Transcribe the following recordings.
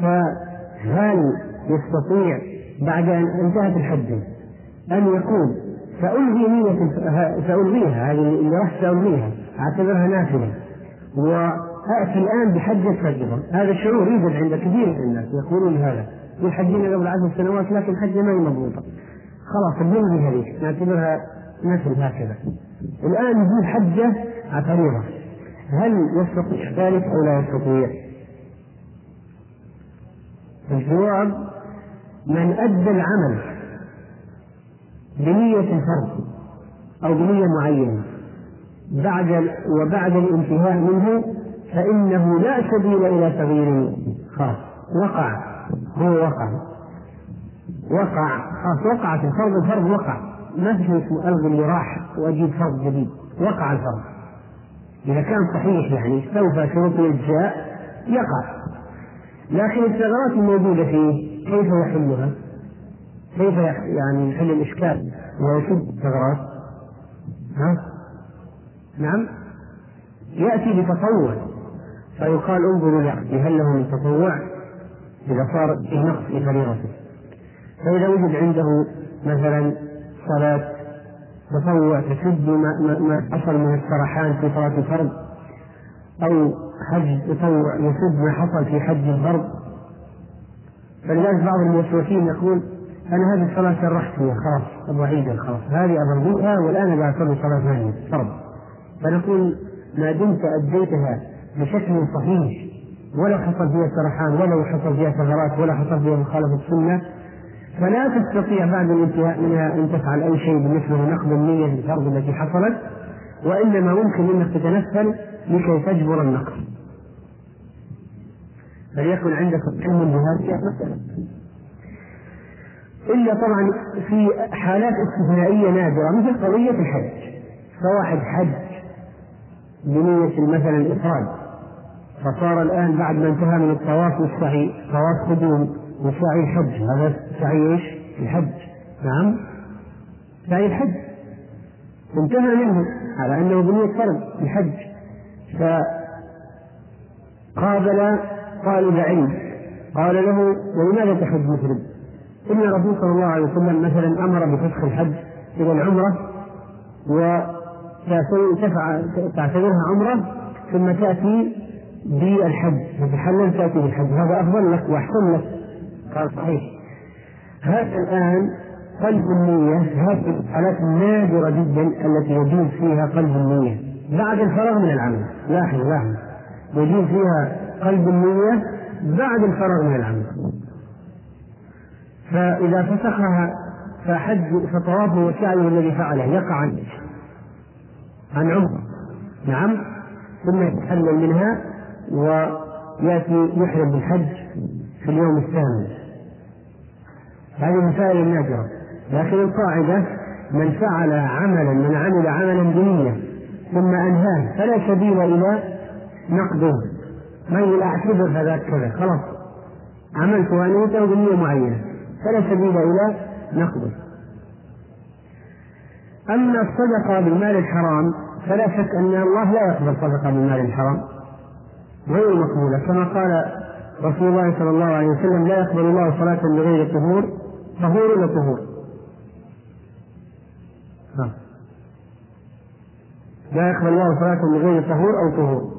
فهل يستطيع بعد أن انتهت الحجة أن يقول سألغي نية سألغيها هذه اللي راح سألغيها أعتبرها نافلة. وأتي الآن بحجة فجرة هذا الشعور يوجد عند كثير من الناس يقولون هذا. والحجين قبل عشر سنوات لكن حجة ما هي مضبوطة. خلاص بنلغي هذه نعتبرها نفل هكذا. الآن يجيب حجة فريضة هل يستطيع ذلك أو لا يستطيع؟ الجواب من أدى العمل بنية الفرض أو بنية معينة. بعد وبعد الانتهاء منه فإنه لا سبيل إلى تغيير خاص. وقع. هو وقع. وقع. خلاص وقعت الفرض الفرض وقع. ما في شيء اسمه الغي اللي راح وأجيب فرض جديد. وقع الفرض إذا كان صحيح يعني استوفى شروط الاجزاء يقع. لكن الثغرات الموجودة فيه كيف يحلها؟ كيف يعني يحل الإشكال ويسد الثغرات؟ ها؟ نعم يأتي بتطوع فيقال انظروا لعبدي هل له من تطوع إذا صار في نقص في فريضته فإذا وجد عنده مثلا صلاة تطوع تسد ما, ما حصل من السرحان في صلاة الفرض أو حج تطوع يسد ما حصل في حج الفرض فلذلك بعض الموسوسين يقول أنا هذه الصلاة سرحت فيها خلاص أبغى أعيدها خلاص. هذه أبغيها والآن أصلي صلاة ثانية. فرض. فنقول ما دمت أديتها بشكل صحيح ولا حصل فيها سرحان ولا حصل فيها ثغرات ولا حصل فيها مخالفة السنة فلا تستطيع بعد الانتهاء منها أن تفعل أي شيء بالنسبة لنقض النية للفرض التي حصلت وإنما ممكن أنك تتنفل لكي تجبر النقص فليكن عندك علم بهذه المساله إلا طبعا في حالات استثنائية نادرة مثل قضية الحج. فواحد حج بنية مثلا الإفراد فصار الآن بعد ما انتهى من الطواف والسعي طواف قدوم وسعي الحج. هذا سعي إيش؟ الحج. نعم. سعي الحج. انتهى منه على أنه بنية فرض الحج. فقابل طالب علم قال له ولماذا تحج مفرد؟ إن الرسول صلى الله عليه وسلم مثلا أمر بفسخ الحج إلى العمرة وتعتبرها عمرة ثم تأتي بالحج تتحلل تأتي بالحج. هذا أفضل لك وأحسن لك. قال صحيح. هذا الآن قلب النية هذه الحالات النادرة جدا التي يجوز فيها قلب النية. بعد الفراغ من العمل. لاحظ لاحظ. يجوز فيها قلب النية بعد الفراغ من العمل. فإذا فسخها فحج فطوافه وسعيه الذي فعله يقع عن عن عمر. نعم. ثم يتحلل منها ويأتي يحرم بالحج في اليوم الثامن. هذه مسائل نادرة لكن القاعدة من فعل عملا من عمل عملا بنية ثم أنهاه. فلا سبيل إلى نقده. ما يقول أعتبر هذا كذا. خلاص. عملت ونيته بنية معينة. فلا سبيل إلى نقده. أما الصدقة بالمال الحرام فلا شك أن الله لا يقبل صدقة بالمال الحرام. غير مقبولة. كما قال رسول الله صلى الله عليه وسلم لا يقبل الله صلاة بغير طهور طهور ولا طهور؟ لا يقبل الله صلاة بغير طهور أو طهور.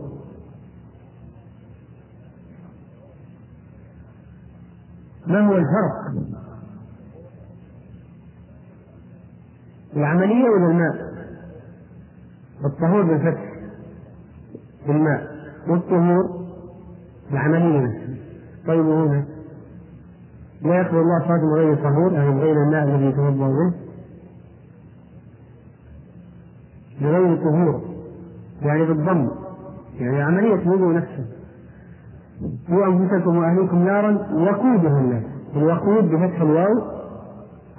ما هو الفرق؟ العملية ولا الماء؟ الطهور بالفتح بالماء. والطهور العملية طيب هنا لا يقبل الله صلاة من غير طهور يعني غير الماء الذي يتوضأ به. بغير طهور يعني بالضم يعني عملية الوضوء نفسه. هو أنفسكم وأهليكم نارا وقودها الناس. الوقود بفتح الواو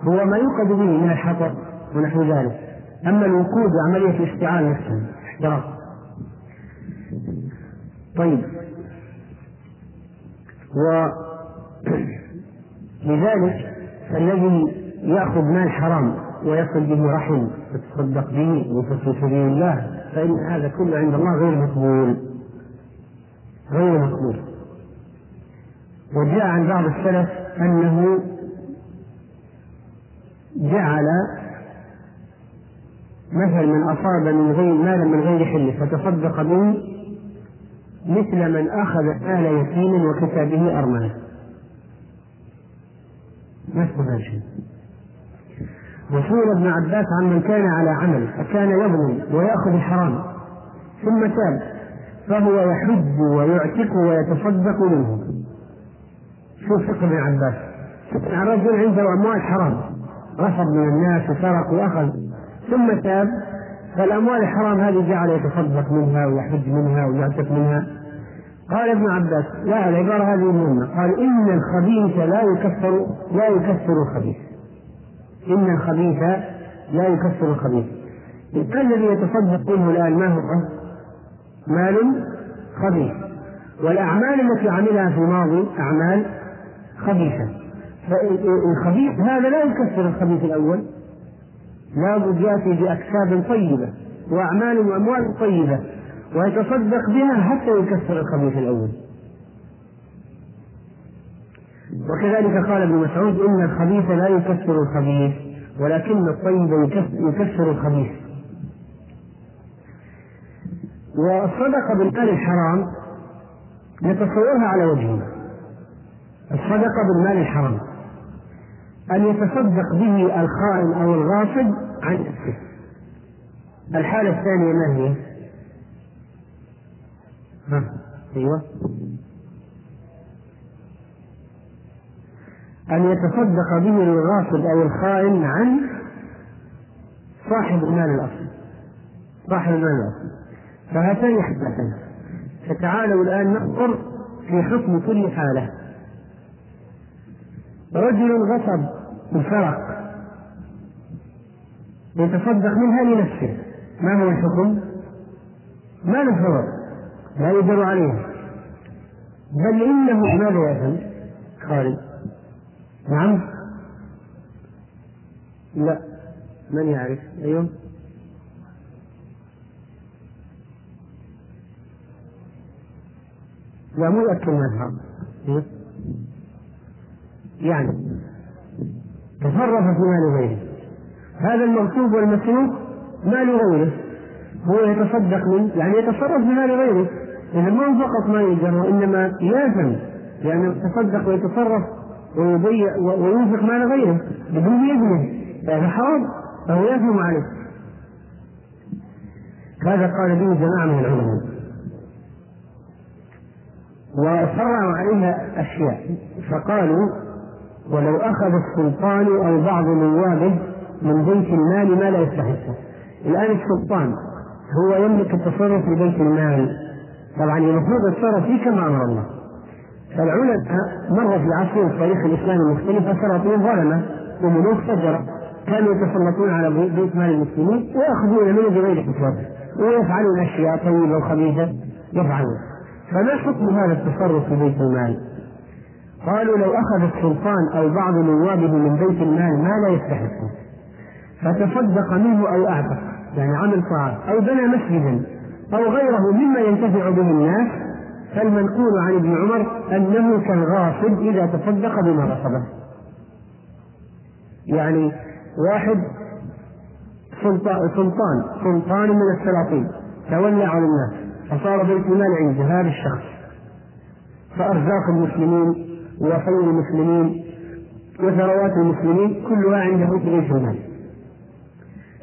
هو ما يوقد به من الحطب ونحو ذلك. أما الوقود عملية الاشتعال نفسها احتراق. طيب. ولذلك الذي يأخذ مال حرام ويصل به رحم ويتصدق به ويصل في سبيل الله فإن هذا كله عند الله غير مقبول. غير مقبول. وجاء عن بعض السلف أنه جعل مثل من أصاب من غير مالا من غير حله فتصدق به مثل من أخذ مال يتيم وكتى به أرملة. نفس هذا الشيء. وسئل ابن عباس عن من كان على عمل فكان يظلم ويأخذ الحرام. ثم تاب فهو يحج ويعتق ويتصدق منه. شوف فقه ابن عباس؟ الرجل عنده أموال حرام. غصب من الناس وسرق وأخذ. ثم تاب فالأموال الحرام هذه جعل يتصدق منها ويحج منها ويعتق منها. قال ابن عباس لا العبارة هذه مهمة. قال إن الخبيث لا يكفر لا يكفر الخبيث. إن الخبيث لا يكفر الخبيث. الذي يتصدق منه الآن ما هو؟ مال خبيث. والأعمال التي عملها في الماضي أعمال خبيثة. فالخبيث هذا لا يكفر الخبيث الأول. لابد يأتي بأكساب طيبة وأعمال وأموال طيبة. ويتصدق بها حتى يكفر الخبيث الأول. وكذلك قال ابن مسعود إن الخبيث لا يكفر الخبيث ولكن الطيب يكفر الخبيث. والصدقة بالمال الحرام نتصورها على وجهين الصدقة بالمال الحرام. أن يتصدق به الخائن أو الغاصب عن نفسه. الحالة الثانية ما هي؟ ها أيوه. أن يتصدق به الغاصب أو الخائن عن صاحب المال الأصلي. صاحب المال الأصلي. فهاتان حالتان فتعالوا الآن ننظر في حكم كل حالة. رجل غصب وسرق يتصدق منها لنفسه. ما هو الحكم؟ ما له ثواب لا يجر عليه. بل إنه ماذا يفعل؟ خالد. نعم. لا. من يعرف؟ أيوه. لا مو يأكل مذهب. يعني تصرف في مال غيره هذا المغصوب والمسروق مال غيره هو يتصدق منه يعني يتصرف في مال غيره إذا ما فقط ما يجر وإنما ياثم لأنه يتصدق ويتصرف ويضيع وينفق مال غيره بدون إذنه. هذا حرام. فهو ياثم عليه. هذا قال به جماعة من العلماء؟ وفرعوا عليها أشياء. فقالوا ولو أخذ السلطان أو بعض نوابه من بيت المال ما لا يستحقه الآن السلطان هو يملك التصرف في بيت المال. طبعا المفروض يتصرف فيه كما أمر الله. فالعلماء مر في عصر التاريخ الإسلامي المختلف سلاطين ظلمة وملوك فجرة كانوا يتسلطون على بيت مال المسلمين ويأخذون منه بغير حساب. ويفعلون أشياء طيبة وخبيثة. يفعلون. فما حكم هذا التصرف في بيت المال؟ قالوا لو أخذ السلطان أو بعض نوابه من بيت المال ما لا يستحقه فتصدق منه أو أعتق. يعني عمل طاعة أو بنى مسجدا. أو غيره مما ينتفع به الناس. فالمنقول عن ابن عمر أنه كالغاصب إذا تصدق بما غصبه يعني واحد سلطان سلطان من السلاطين تولى على الناس فصار بيت المال عند هذا الشخص. فأرزاق المسلمين وخير المسلمين وثروات المسلمين كلها عنده في بيت المال.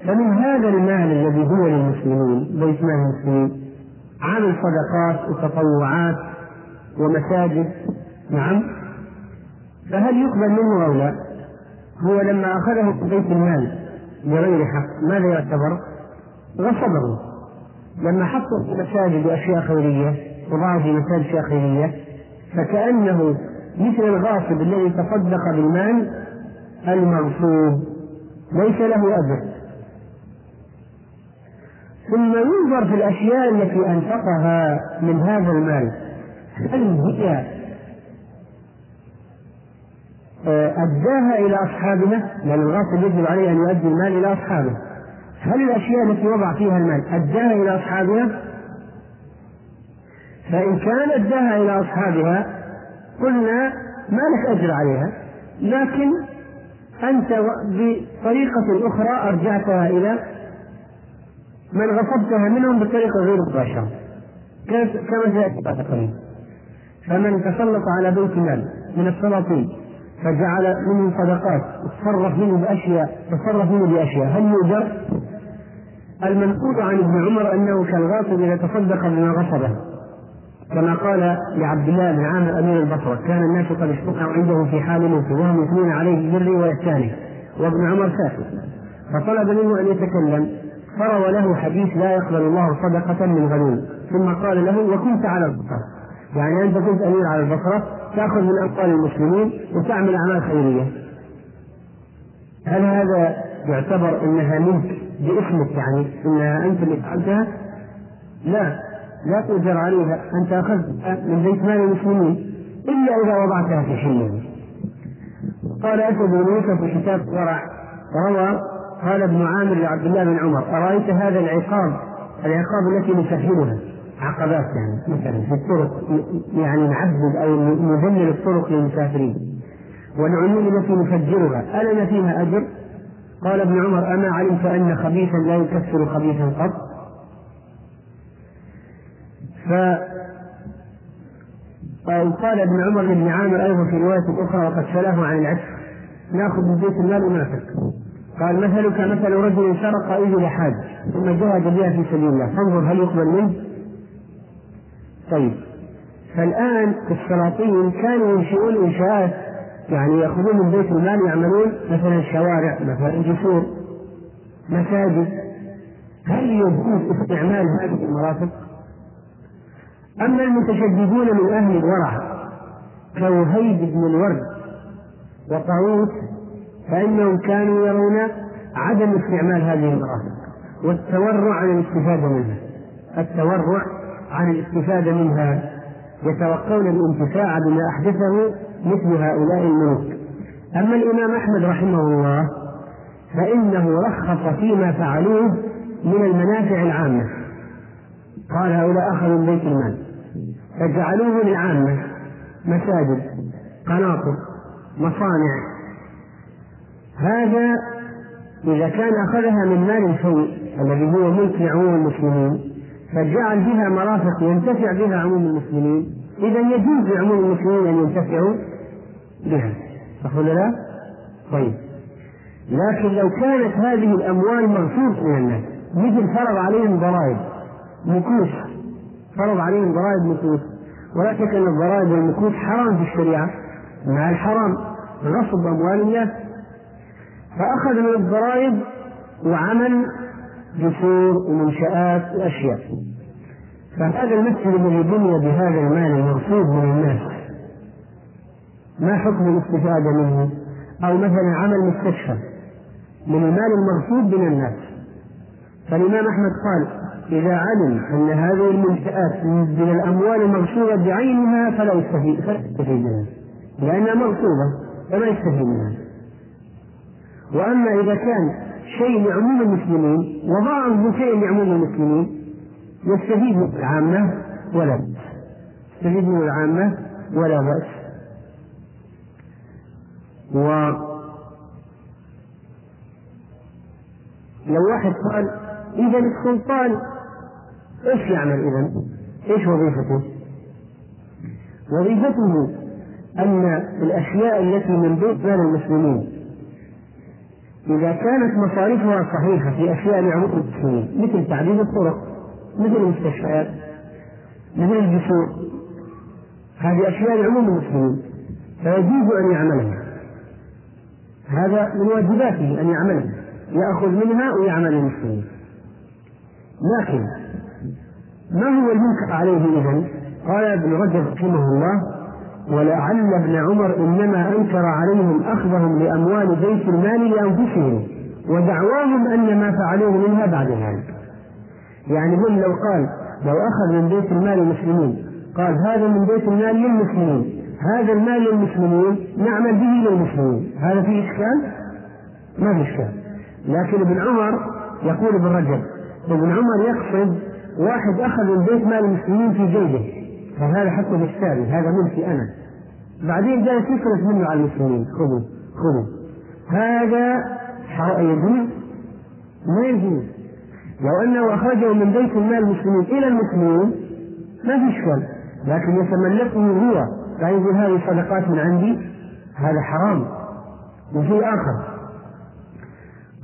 فمن هذا المال الذي هو للمسلمين بيت مال المسلمين عمل صدقات وتطوعات ومساجد نعم فهل يقبل منه أو لا؟ هو لما أخذه في بيت المال بغير حق ماذا يعتبر؟ غصبه لما حطه في مساجد واشياء خيرية وضعه في مساجد أشياء خيرية فكأنه مثل الغاصب الذي تصدق بالمال المغصوب ليس له أجر ثم ينظر في الأشياء التي أنفقها من هذا المال. هل هي أداها إلى أصحابها؟ لأن الغاصب يجب عليه أن يؤدي المال إلى أصحابه. هل الأشياء التي وضع فيها المال أداها إلى أصحابها؟ فإن كان أداها إلى أصحابها قلنا ما لك أجر عليها لكن أنت بطريقة أخرى أرجعتها إلى من غصبتها منهم بطريقة غير مباشرة. كما سيأتي بعد قليل. فمن تسلط على بيت مال من السلاطين فجعل منه صدقات تصرف منه بأشياء تصرف منه بأشياء. هل يؤجر؟ المنقول عن ابن عمر أنه كالغاصب إذا تصدق بما غصبه. كما قال لعبد الله بن عامر أمير البصرة كان الناس قد اشتقوا عنده في حال موته وهم يثنون عليه بالبر والإحسان. وابن عمر ساكت. فطلب منه أن يتكلم. فروى له حديث لا يقبل الله صدقة من غنوم ثم قال له وكنت على البصرة. يعني أنت كنت أمير على البصرة تأخذ من أموال المسلمين وتعمل أعمال خيرية. هل هذا يعتبر أنها منك باسمك يعني أنها أنت اللي فعلتها؟ لا. لا تؤجر عليها. أنت أخذت من بيت مال المسلمين إلا إذا وضعتها في حله قال أسد بن يوسف في كتاب ورع. روى قال ابن عامر لعبد الله بن عمر أرأيت هذا العقاب؟ العقاب التي نسهلها عقبات يعني مثلا في الطرق يعني نعبد أو نذلل الطرق للمسافرين. والعيون التي نفجرها ألنا فيها أجر؟ قال ابن عمر أما علمت أن خبيثا لا يكفر خبيثا قط؟ ف قال ابن عمر لابن عامر أيضا في رواية أخرى وقد سلاه عن العشق. نأخذ من بيت المال ونافق قال مثلك مثل رجل سرق ابل حاج ثم جاهد بها في سبيل الله فانظر هل يقبل منه؟ طيب فالآن السلاطين كانوا ينشئون إنشاءات يعني يأخذون من بيت المال يعملون مثلا شوارع مثلا جسور مساجد هل يجوز استعمال هذه المرافق؟ أما المتشددون من أهل الورع كوهيب بن الورد وطاووس فإنهم كانوا يرون عدم استعمال هذه المرافق والتورع عن الاستفادة منها. التورع عن الاستفادة منها. يتوقون الانتفاع بما أحدثه مثل هؤلاء الملوك. أما الإمام أحمد رحمه الله فإنه رخص فيما فعلوه من المنافع العامة. قال هؤلاء أخذوا من بيت المال. فجعلوه للعامة مساجد قناطر مصانع هذا إذا كان أخذها من مال الفيء الذي هو ملك لعموم المسلمين فجعل بها مرافق ينتفع بها عموم المسلمين. إذا يجوز لعموم المسلمين أن ينتفعوا بها. صح ولا لا؟ طيب. لكن لو كانت هذه الأموال مغصوب من الناس مثل فرض عليهم ضرائب مكوس فرض عليهم ضرائب مكوس ولا شك أن الضرائب والمكوس حرام في الشريعة مع الحرام. غصب أموال الناس. فأخذ من الضرائب وعمل جسور ومنشآت وأشياء. فهذا المسجد الذي بني بهذا المال المغصوب من الناس ما حكم الاستفادة منه؟ أو مثلا عمل مستشفى من المال المغصوب من الناس. فالإمام أحمد قال إذا علم أن هذه المنشآت من الأموال المغصوبة بعينها فلا يستفيد فلا يستفيد منها لأنها مغصوبة فلا يستفيد منها. وأما إذا كان شيء لعموم المسلمين وضاعه شيء لعموم المسلمين يستفيد من العامة ولا بأس يستفيد من العامة ولا بأس و لو واحد قال إذا السلطان إيش يعمل إذا؟ إيش وظيفته؟ وظيفته أن الأشياء التي من بيت مال المسلمين إذا كانت مصاريفها صحيحة في أشياء لعموم المسلمين مثل تعديل الطرق مثل المستشفيات مثل الجسور هذه أشياء لعموم المسلمين فيجوز أن يعملها هذا من واجباته أن يعملها يأخذ منها ويعمل للمسلمين لكن ما هو المنكر عليه إذا؟ قال ابن رجب رحمه الله ولعل ابن عمر إنما أنكر عليهم أخذهم لأموال بيت المال لأنفسهم ودعواهم أن ما فعلوه منها بعد ذلك. يعني هم لو قال لو أخذ من بيت المال المسلمين قال هذا من بيت المال للمسلمين هذا المال للمسلمين نعمل به للمسلمين. هذا فيه إشكال؟ ما في إشكال. لكن ابن عمر يقول ابن رجب ابن عمر يقصد واحد أخذ من بيت مال المسلمين في جيبه. فهذا حكم الشاري هذا ملكي أنا. بعدين جاء يصرف منه على المسلمين خذوا خذوا. هذا يجوز ما يجوز. لو أنه أخرجه من بيت المال المسلمين إلى المسلمين ما في إشكال. لكن يتملكه هو فيقول هذه صدقات من عندي هذا حرام. وفي اخر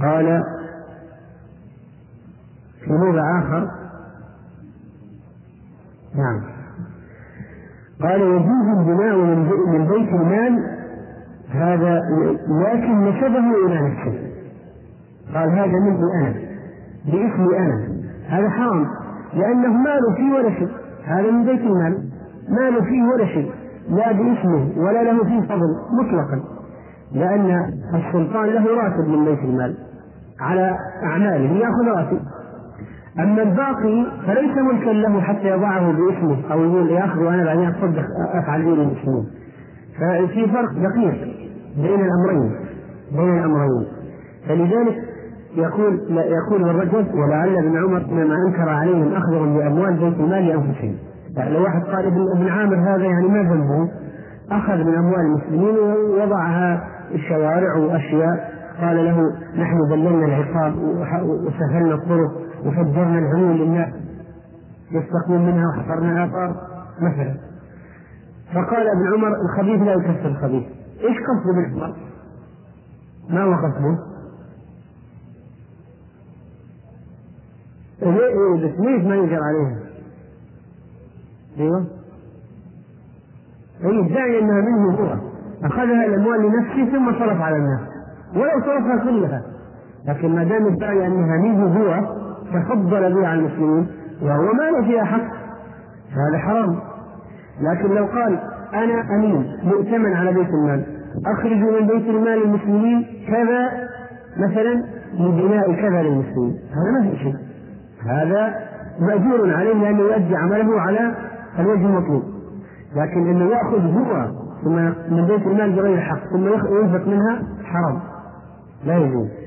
قال في موضع آخر نعم. قال يجوز البناء من بيت المال هذا لكن نسبه إلى نفسه. قال هذا مني أنا باسمي أنا. هذا حرام لأنه مال فيه ولا شيء. هذا من بيت المال. مال فيه ولا شيء لا باسمه ولا له فيه فضل مطلقا. لأن السلطان له راتب من بيت المال على أعماله يأخذ راتب. اما الباقي فليس ملكا له حتى يضعه باسمه أو يقول ياخذ وأنا بعدين أتصدق أفعل به للمسلمين ففي فرق دقيق بين الأمرين بين الأمرين. فلذلك يقول يقول الرجل ولعل ابن عمر انما أنكر عليهم أخذهم بأموال بيت المال لأنفسهم. يعني لو واحد قال ابن, ابن عامر هذا يعني ما ذنبه أخذ من أموال المسلمين ووضعها الشوارع واشياء قال له نحن ذللنا العقاب وسهلنا الطرق. وفجرنا العيون للناس يستقون منها وحفرنا الآثار مثلا فقال ابن عمر الخبيث لا يكفر الخبيث إيش قصده بالحمار؟ ما هو قصده؟ ليش ما ينكر عليها؟ أيوه اي الداعي إنها منه هو أخذها الاموال لنفسه ثم صرف على الناس ولو صرفها كلها لكن ما دام الداعي إنها منه هو تفضل بها على المسلمين وهو ما له فيها حق فهذا حرام. لكن لو قال أنا أمين مؤتمن على بيت المال اخرج من بيت المال المسلمين كذا مثلا لبناء كذا للمسلمين. هذا ما في شيء. هذا مأجور عليه لأنه يؤدي عمله على الوجه المطلوب. لكن أنه يأخذ هو ثم من بيت المال بغير حق ثم ينفق منها حرام. لا يجوز.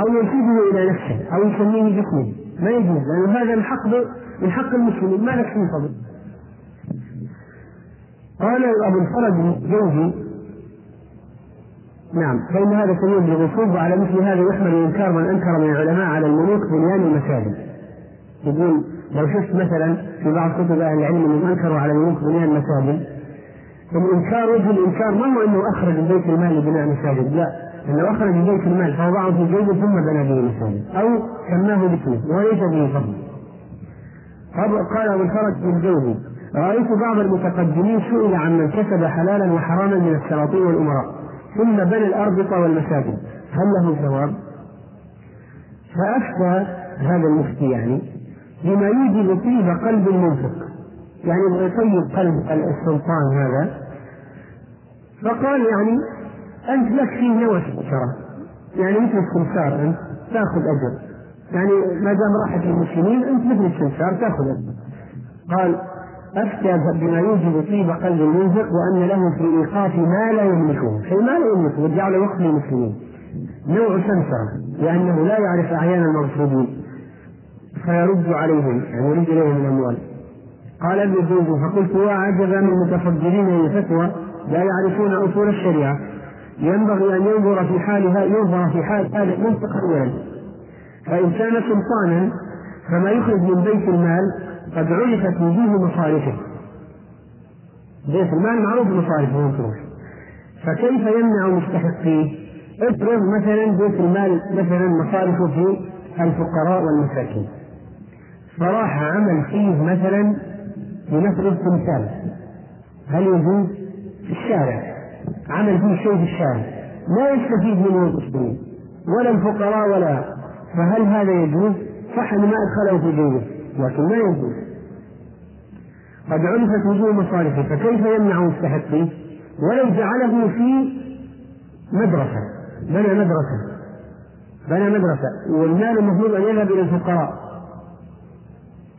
أو ينسبه إلى نفسه أو يسميه باسمه. ما يجوز لأن هذا من حق من حق المسلمين. ما لك فيه فضل. قال أبو الفرج الجوزي نعم فإن هذا سبيل للغصوب وعلى مثل هذا يحمل إنكار من أنكر من العلماء على الملوك بنيان المساجد. يقول لو شفت مثلا في بعض كتب أهل العلم أنهم أنكروا على الملوك بنيان المساجد الإنكار وجه الإنكار ما هو أنه أخرج من بيت المال لبناء مساجد لا. أنه أخرج بيت المال فوضعه في جيبه ثم بنى به مساجد أو سماه باسمه وليس به فضل. قال أبو الفرج الجوزي رأيت بعض المتقدمين سئل عن من كسب حلالا وحراما من السلاطين والأمراء ثم بنى الأربطة والمساجد هل له ثواب؟ فأفتى هذا المفتي يعني بما يوجب طيب قلب المنفق. يعني يطيب قلب السلطان هذا. فقال يعني أنت لك فيه نوى ترى. يعني مثل السمسار أنت تأخذ أجر. يعني ما دام راحت للمسلمين أنت مثل السمسار تأخذ أجر. قال أفتى بما يوجب طيب قلب المنفق وأن له في إيقاف ما لا يملكه شيء ما لا يملكه وجعل وقت للمسلمين. نوع سمسرة لأنه لا يعرف أعيان المغصوبين. فيرد عليهم يعني يرد إليهم الأموال. قال ابن جوز فقلت وعجبا من المتفضلين للفتوى لا يعرفون أصول الشريعة. ينبغي أن ينظر في حالها ينظر في حال هذا المنفق أولا. فإن كان سلطانا فما يخرج من بيت المال قد عرفت وجوه مصارفه بيت المال معروف مصارفه وين تروح فكيف يمنع مستحقيه؟ افرض مثلا بيت المال مثلا مصارفه في الفقراء والمساكين. فراح عمل فيه مثلا لنفرض تمثال هل يجوز؟ في الشارع. عمل فيه شيء في الشارع. لا يستفيد منه المسلمين ولا الفقراء ولا فهل هذا يجوز؟ صح أنه ما أدخله في جيبه لكن ما يجوز. قد عرفت وجوه مصالحه فكيف يمنع مستحقيه ولو جعله في مدرسة. بنى مدرسة. بنى مدرسة والمال المفروض أن يذهب إلى الفقراء.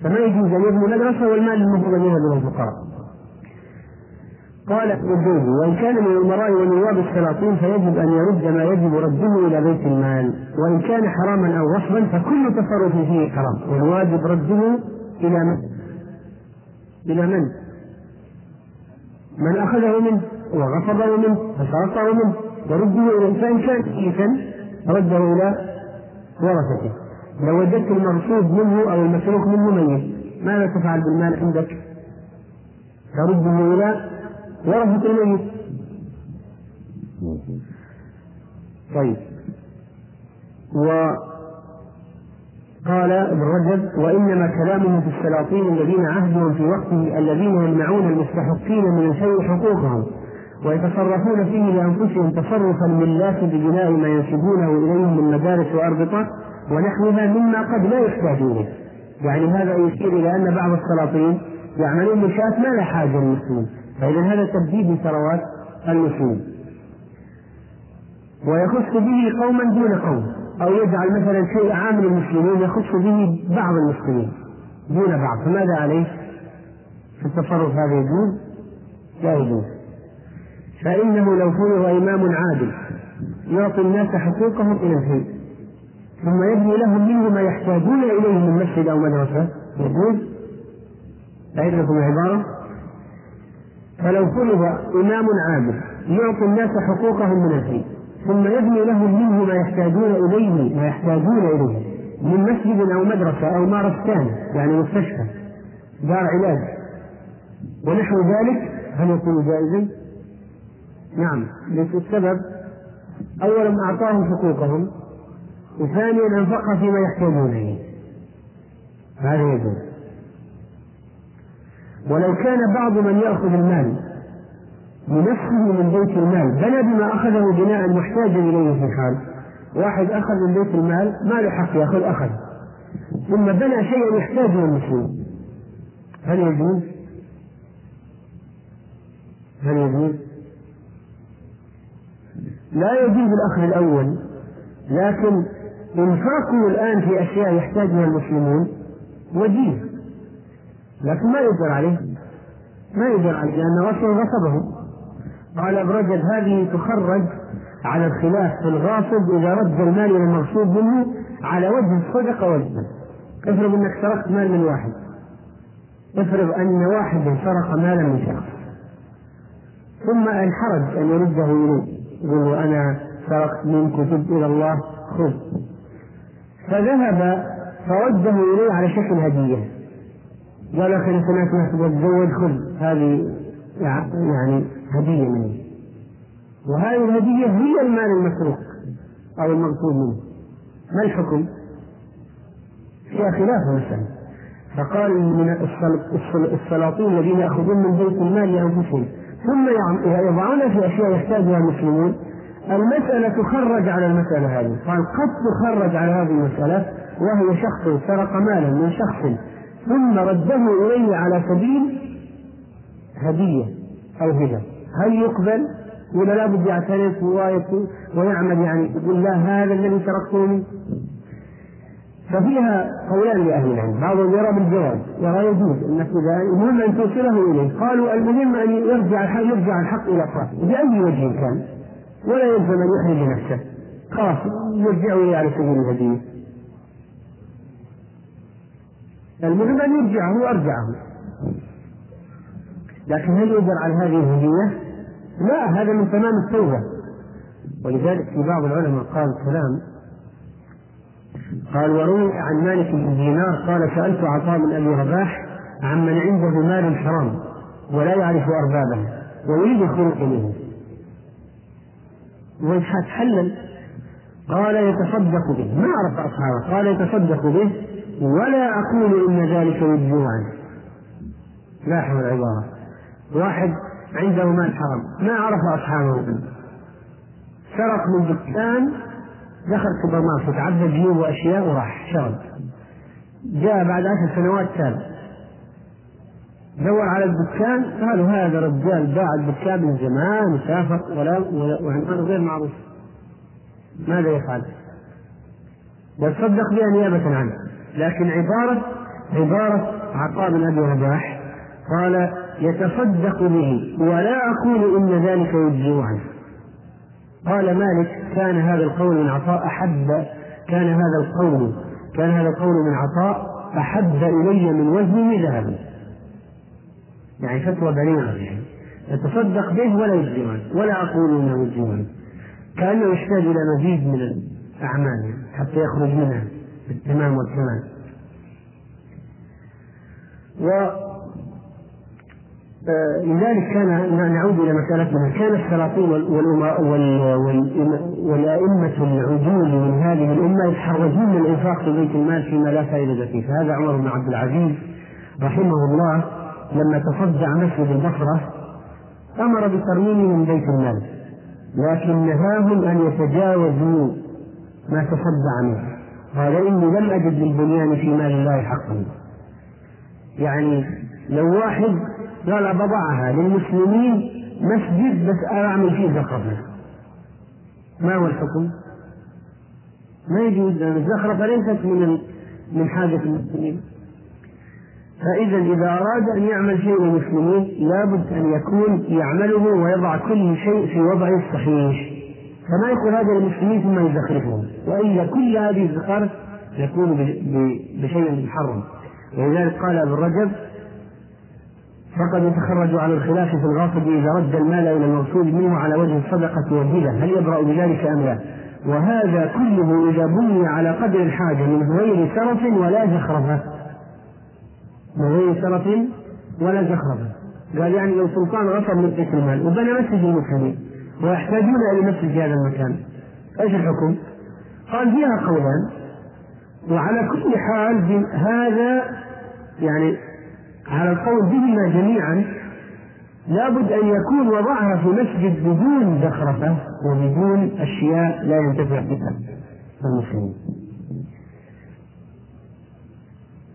فما يجوز أن يبني مدرسة والمال المفروض أن يذهب إلى الفقراء. قال ابن الجوزي وإن كان من الأمراء ونواب السلاطين فيجب أن يرد ما يجب رده إلى بيت المال وإن كان حراما أو غصبا فكل تصرف فيه حرام والواجب رده إلى من؟ إلى من؟ من أخذه منه وغصبه منه فسرقه منه يرده إلى فإن كان كيفا رده إلى ورثته لو وجدت المغصوب منه أو المسروق منه ميت ماذا تفعل بالمال عندك؟ ترده إلى ورثة الميت طيب. وقال ابن رجب وإنما كلامه في السلاطين الذين عهدهم في وقته الذين يمنعون المستحقين من الشيء حقوقهم ويتصرفون فيه لأنفسهم تصرف الملاك ببناء ما ينسبونه إليهم من مدارس وأربطة ونحوها مما قد لا يحتاج إليه يعني هذا يشير إلى أن بعض السلاطين يعملون منشآت ما لها حاجة للمسلمين. فإذا هذا تبديد لثروات المسلمين ويخص به قوما دون قوم أو يجعل مثلا شيء عام للمسلمين يخص به بعض المسلمين دون بعض فماذا عليه؟ في التصرف هذا يجوز؟ لا يجوز فإنه لو فرض إمام عادل يعطي الناس حقوقهم إلى الحين ثم يبني لهم منه ما يحتاجون إليه من مسجد أو مدرسة يجوز لكم العبارة فلو فرض إمام عادل يعطي الناس حقوقهم من الحين ثم يبني لهم منه ما يحتاجون إليه ما يحتاجون إليه من مسجد أو مدرسة أو مارستان يعني مستشفى دار علاج. ونحو ذلك هل يكون جائزا؟ نعم السبب. أولا أعطاهم حقوقهم وثانيا أنفقها فيما يحتاجون إليه. هذا يجوز ولو كان بعض من يأخذ المال بنفسه من بيت المال بنى بما أخذه بناء محتاجا إليه في حال واحد أخذ من بيت المال ما له حق يأخذ أخذ ثم بنى شيئا يحتاجه المسلم هل يجوز؟ هل يجوز؟ لا يجوز الأخذ الأول لكن إنفاقه الآن في أشياء يحتاجها المسلمون وجيه لكن ما يقدر عليه. ما يقدر عليه لأنه أصلا غصبه. قال ابن رجب هذه تخرج على الخلاف في الغاصب إذا رد المال إلى المغصوب منه على وجه الصدقة والجنة افرض أنك سرقت مال من واحد. افرض أن واحد سرق مالا من شخص. ثم انحرج أن يرده إليه يقول أنا سرقت منك وتبت إلى الله خذ. فذهب فرده إليه على شكل هدية. قال أخي أنت ما تتزوج خذ هذه يعني هدية مني. وهذه الهدية هي المال المسروق أو المغصوب منه. ما الحكم؟ فيها خلاف المسألة فقال من السلاطين الذين يأخذون من بيت المال لأنفسهم. ثم يضعون في أشياء يحتاجها المسلمون. المسألة تخرج على المسألة هذه. قال قد تخرج على هذه المسألة وهي شخص سرق مالا من شخص ثم رده إليه على سبيل هدية أو هبة هل يقبل؟ ولا لابد يعترف ويعمل يعني يقول لا هذا الذي تركته ففيها قولان لأهل العلم، بعضهم يرى بالجواز، يرى يجوز. انك إذا المهم أن توصله إليه، قالوا المهم أن يرجع الحق يرجع الحق إلى صاحبه بأي وجه كان، ولا يلزم أن يحرج نفسه، خلاص يرجعه إليه على سبيل الهدية. المهم أن يرجعه وأرجعه. لكن هل يقدر على هذه الهدية؟ لا هذا من تمام التوبة. ولذلك في بعض العلماء قال كلام قال وروي عن مالك بن دينار قال سألت عطاء بن أبي رباح عمن عنده مال حرام ولا يعرف أربابه ويريد الخروج منه ويتحلل قال يتصدق به ما عرف أصحابه قال يتصدق به ولا أقول إن ذلك يجزو عنه لاحظ العبارة واحد عنده مال حرام. ما عرف أصحابه. سرق من دكان دخل سوبر ماركت عبى جيوب وأشياء وراح. شرب. جاء بعد عشر سنوات تاب دور على الدكان قالوا هذا رجال باع الدكان من زمان وسافر ولا وعنوانه غير معروف. ماذا يفعل؟ يتصدق بها نيابة عنه. لكن عبارة عبارة عطاء بن أبي رباح قال يتصدق به ولا أقول إن ذلك يجزي عنه قال مالك كان هذا القول من عطاء أحب كان هذا القول كان هذا القول من عطاء أحب إلي من وزنه ذهبا يعني فتوى بليغة يعني يتصدق به ولا يجزمان ولا أقول إنه يجزمان كأنه يحتاج إلى مزيد من الأعمال حتى يخرج منها. بالتمام والكمال. و آه، لذلك كان نعود إلى مسألتنا. كان السلاطين والأئمة العدول من هذه الأمة يتحرجون من الإنفاق في بيت المال فيما لا فائدة فيه. فهذا عمر بن عبد العزيز رحمه الله لما تصدع مسجد البصرة أمر بترميمه من بيت المال لكن نهاهم أن يتجاوزوا ما تصدع منه. قال إني لم أجد للبنيان في مال الله حقا. يعني لو واحد قال بضعها للمسلمين مسجد بس أعمل فيه زخرفة. ما هو الحكم؟ ما يجوز الزخرفة ليست من من حاجة المسلمين. فإذا إذا أراد أن يعمل شيء للمسلمين لابد أن يكون يعمله ويضع كل شيء في وضعه الصحيح فما يقول هذا للمسلمين ثم يزخرفهم. وإلا كل هذه الزخارف يكون بشيء محرم. ولذلك قال ابن رجب فقد يتخرج على الخلاف في الغاصب إذا رد المال إلى المغصوب منه على وجه الصدقة والهبة. هل يبرأ بذلك أم لا؟ وهذا كله إذا بني على قدر الحاجة من غير سرف ولا زخرفة. من غير سرف ولا زخرفة. قال يعني لو سلطان غصب من المال وبنى مسجد المسلمين. ويحتاجون إلى مسجد هذا المكان إيش الحكم؟ قال فيها قولان وعلى كل حال هذا يعني على القول بهما جميعا لابد أن يكون وضعها في مسجد بدون زخرفة وبدون أشياء لا ينتفع بها المسلمين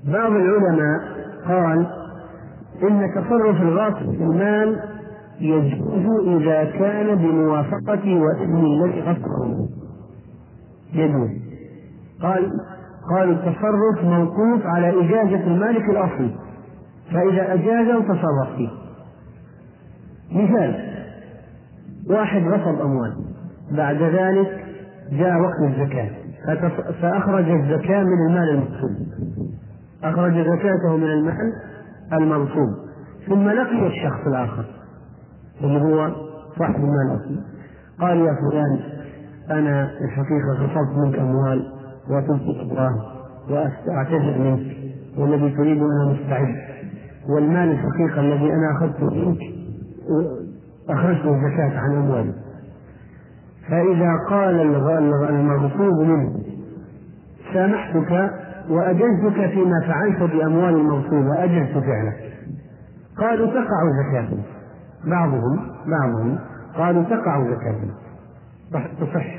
بعض العلماء قال إن تصرف الغاصب في المال يجوز إذا كان بموافقة وإذن الذي غصبه يجوز. قال قالوا التصرف موقوف على إجازة المالك الأصلي. فإذا أجازه تصرف فيه. مثال واحد غصب أموال. بعد ذلك جاء وقت الزكاة. فأخرج الزكاة من المال المغصوب أخرج زكاته من المال المغصوب ثم لقي الشخص الآخر. اللي هو صاحب المال الأصلي قال يا فلان أنا الحقيقة غصبت منك أموال وتنفق الله وأعتذر منك والذي تريد أنا مستعد والمال الحقيقة الذي أنا أخذته منك أخرجته الزكاة عن أموالي. فإذا قال المغصوب منه سامحتك وأجزتك فيما فعلت بأموال المغصوب وأجزت فعلك. قالوا تقع زكاة بعضهم بعضهم قالوا تقع زكاة تصح.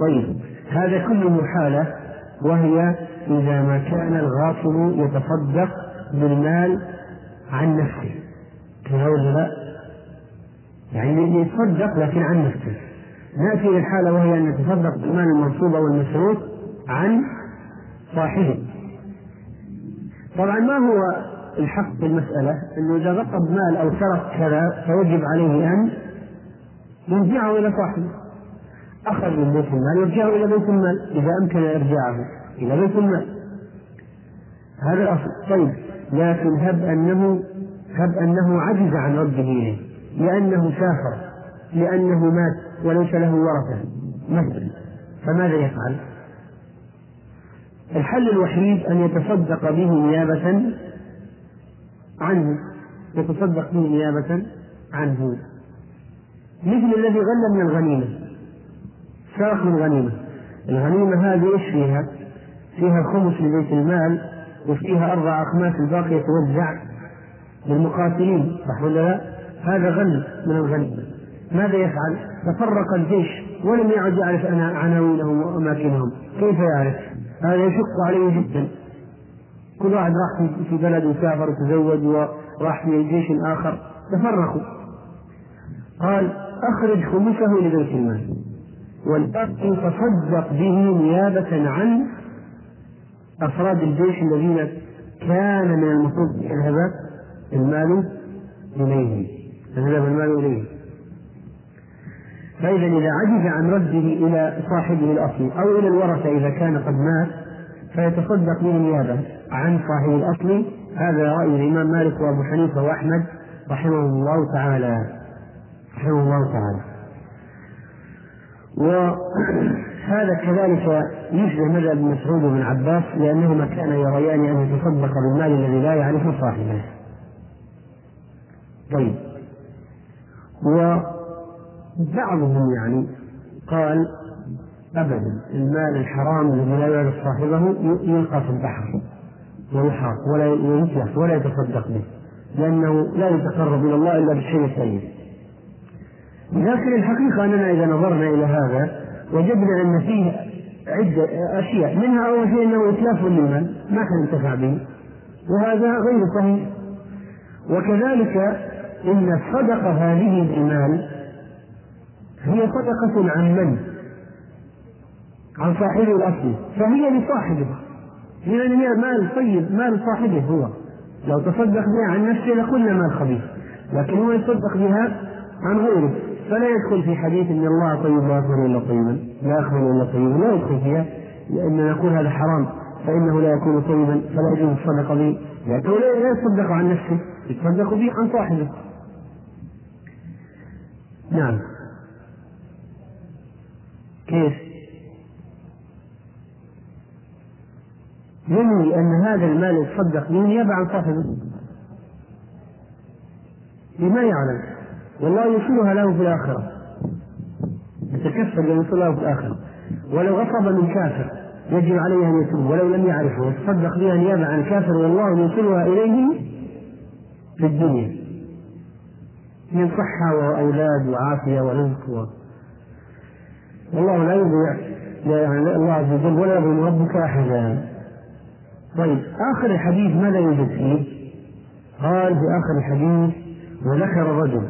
طيب هذا كله حالة وهي إذا ما كان الغاصب يتصدق بالمال عن نفسه. كذا ولا لا؟ يعني يتصدق لكن عن نفسه. نأتي إلى الحالة وهي أن يتصدق بالمال المنصوب أو المسروق عن صاحبه. طبعا ما هو الحق في المسألة أنه إذا غصب مال أو سرق كذا فيجب عليه أن يرجعه إلى صاحبه. أخذ من بيت المال يرجعه إلى بيت المال إذا أمكن إرجاعه إلى بيت المال. هذا الأصل. طيب لكن هب أنه هب أنه عجز عن رده إليه لأنه سافر لأنه مات وليس له ورثة مثلا. فماذا يفعل؟ الحل الوحيد أن يتصدق به نيابة عنه يتصدق به نيابة عنه مثل الذي غل من الغنيمة سرق من الغنيمة الغنيمة هذه إيش فيها؟ فيها خمس لبيت المال وفيها أربع أخماس الباقية توزع للمقاتلين صح ولا لا؟ هذا غل من الغنيمة ماذا يفعل؟ تفرق الجيش ولم يعد يعرف عناوينهم وأماكنهم كيف يعرف؟ هذا يشق عليه جدا كل واحد راح في بلد وسافر وتزوج وراح في جيش آخر. تفرقوا. قال أخرج خمسه لبيت المال. والباقي تصدق به نيابة عن أفراد الجيش الذين كان من المفروض يذهب المال إليهم يذهب المال إليهم فإذا إذا عجز عن رده إلى صاحبه الأصلي أو إلى الورثة إذا كان قد مات فيتصدق به نيابة. عن صاحب الأصلي هذا رأي الإمام مالك وأبو حنيفة وأحمد رحمه الله تعالى. رحمه الله تعالى. وهذا كذلك يشبه مذهب مسعود وابن عباس لأنهما كانا يريان أن يتصدق بالمال الذي لا يعرف صاحبه. طيب. وبعضهم يعني قال أبدا المال الحرام الذي لا يعرف صاحبه يلقى في البحر. ويحاط ولا يتلف ولا يتصدق به لأنه لا يتقرب إلى الله إلا بالشيء الطيب لكن الحقيقة أننا إذا نظرنا إلى هذا وجدنا أن فيه عدة أشياء منها أول شيء أنه إتلاف للمال ما كان ينتفع به وهذا غير صحيح. وكذلك إن الصدقة هذه بالمال هي صدقة عن من؟ عن صاحبه الأصلي فهي لصاحبه لأن هي مال طيب مال صاحبه هو. لو تصدق بها عن نفسه لقلنا مال خبيث. لكن هو يتصدق بها عن غيره. فلا يدخل في حديث إن الله طيب لا يقبل إلا طيبا لا يقبل إلا طيبا لا يدخل فيها. لأن نقول هذا حرام. فإنه لا يكون طيبا فلا يجوز الصدقة به. لكنه لا يتصدق عن نفسه يتصدق به عن صاحبه. نعم. كيف؟ ينوي أن هذا المال يتصدق به نيابة عن صاحبه. لما يعلم؟ والله يوصلها له في الآخرة. يتكفل يوصل له في الآخرة. ولو غصب من كافر يجب عليه أن يتوب. ولو لم يعرفه يتصدق بها نيابة عن كافر والله يوصلها إليه في الدنيا. من صحة وأولاد وعافية ورزق و... والله لا يضيع يعني الله عز وجل ولا يظلم ربك أحدا. طيب آخر الحديث ماذا يوجد فيه؟ قال في آخر الحديث وذكر رجل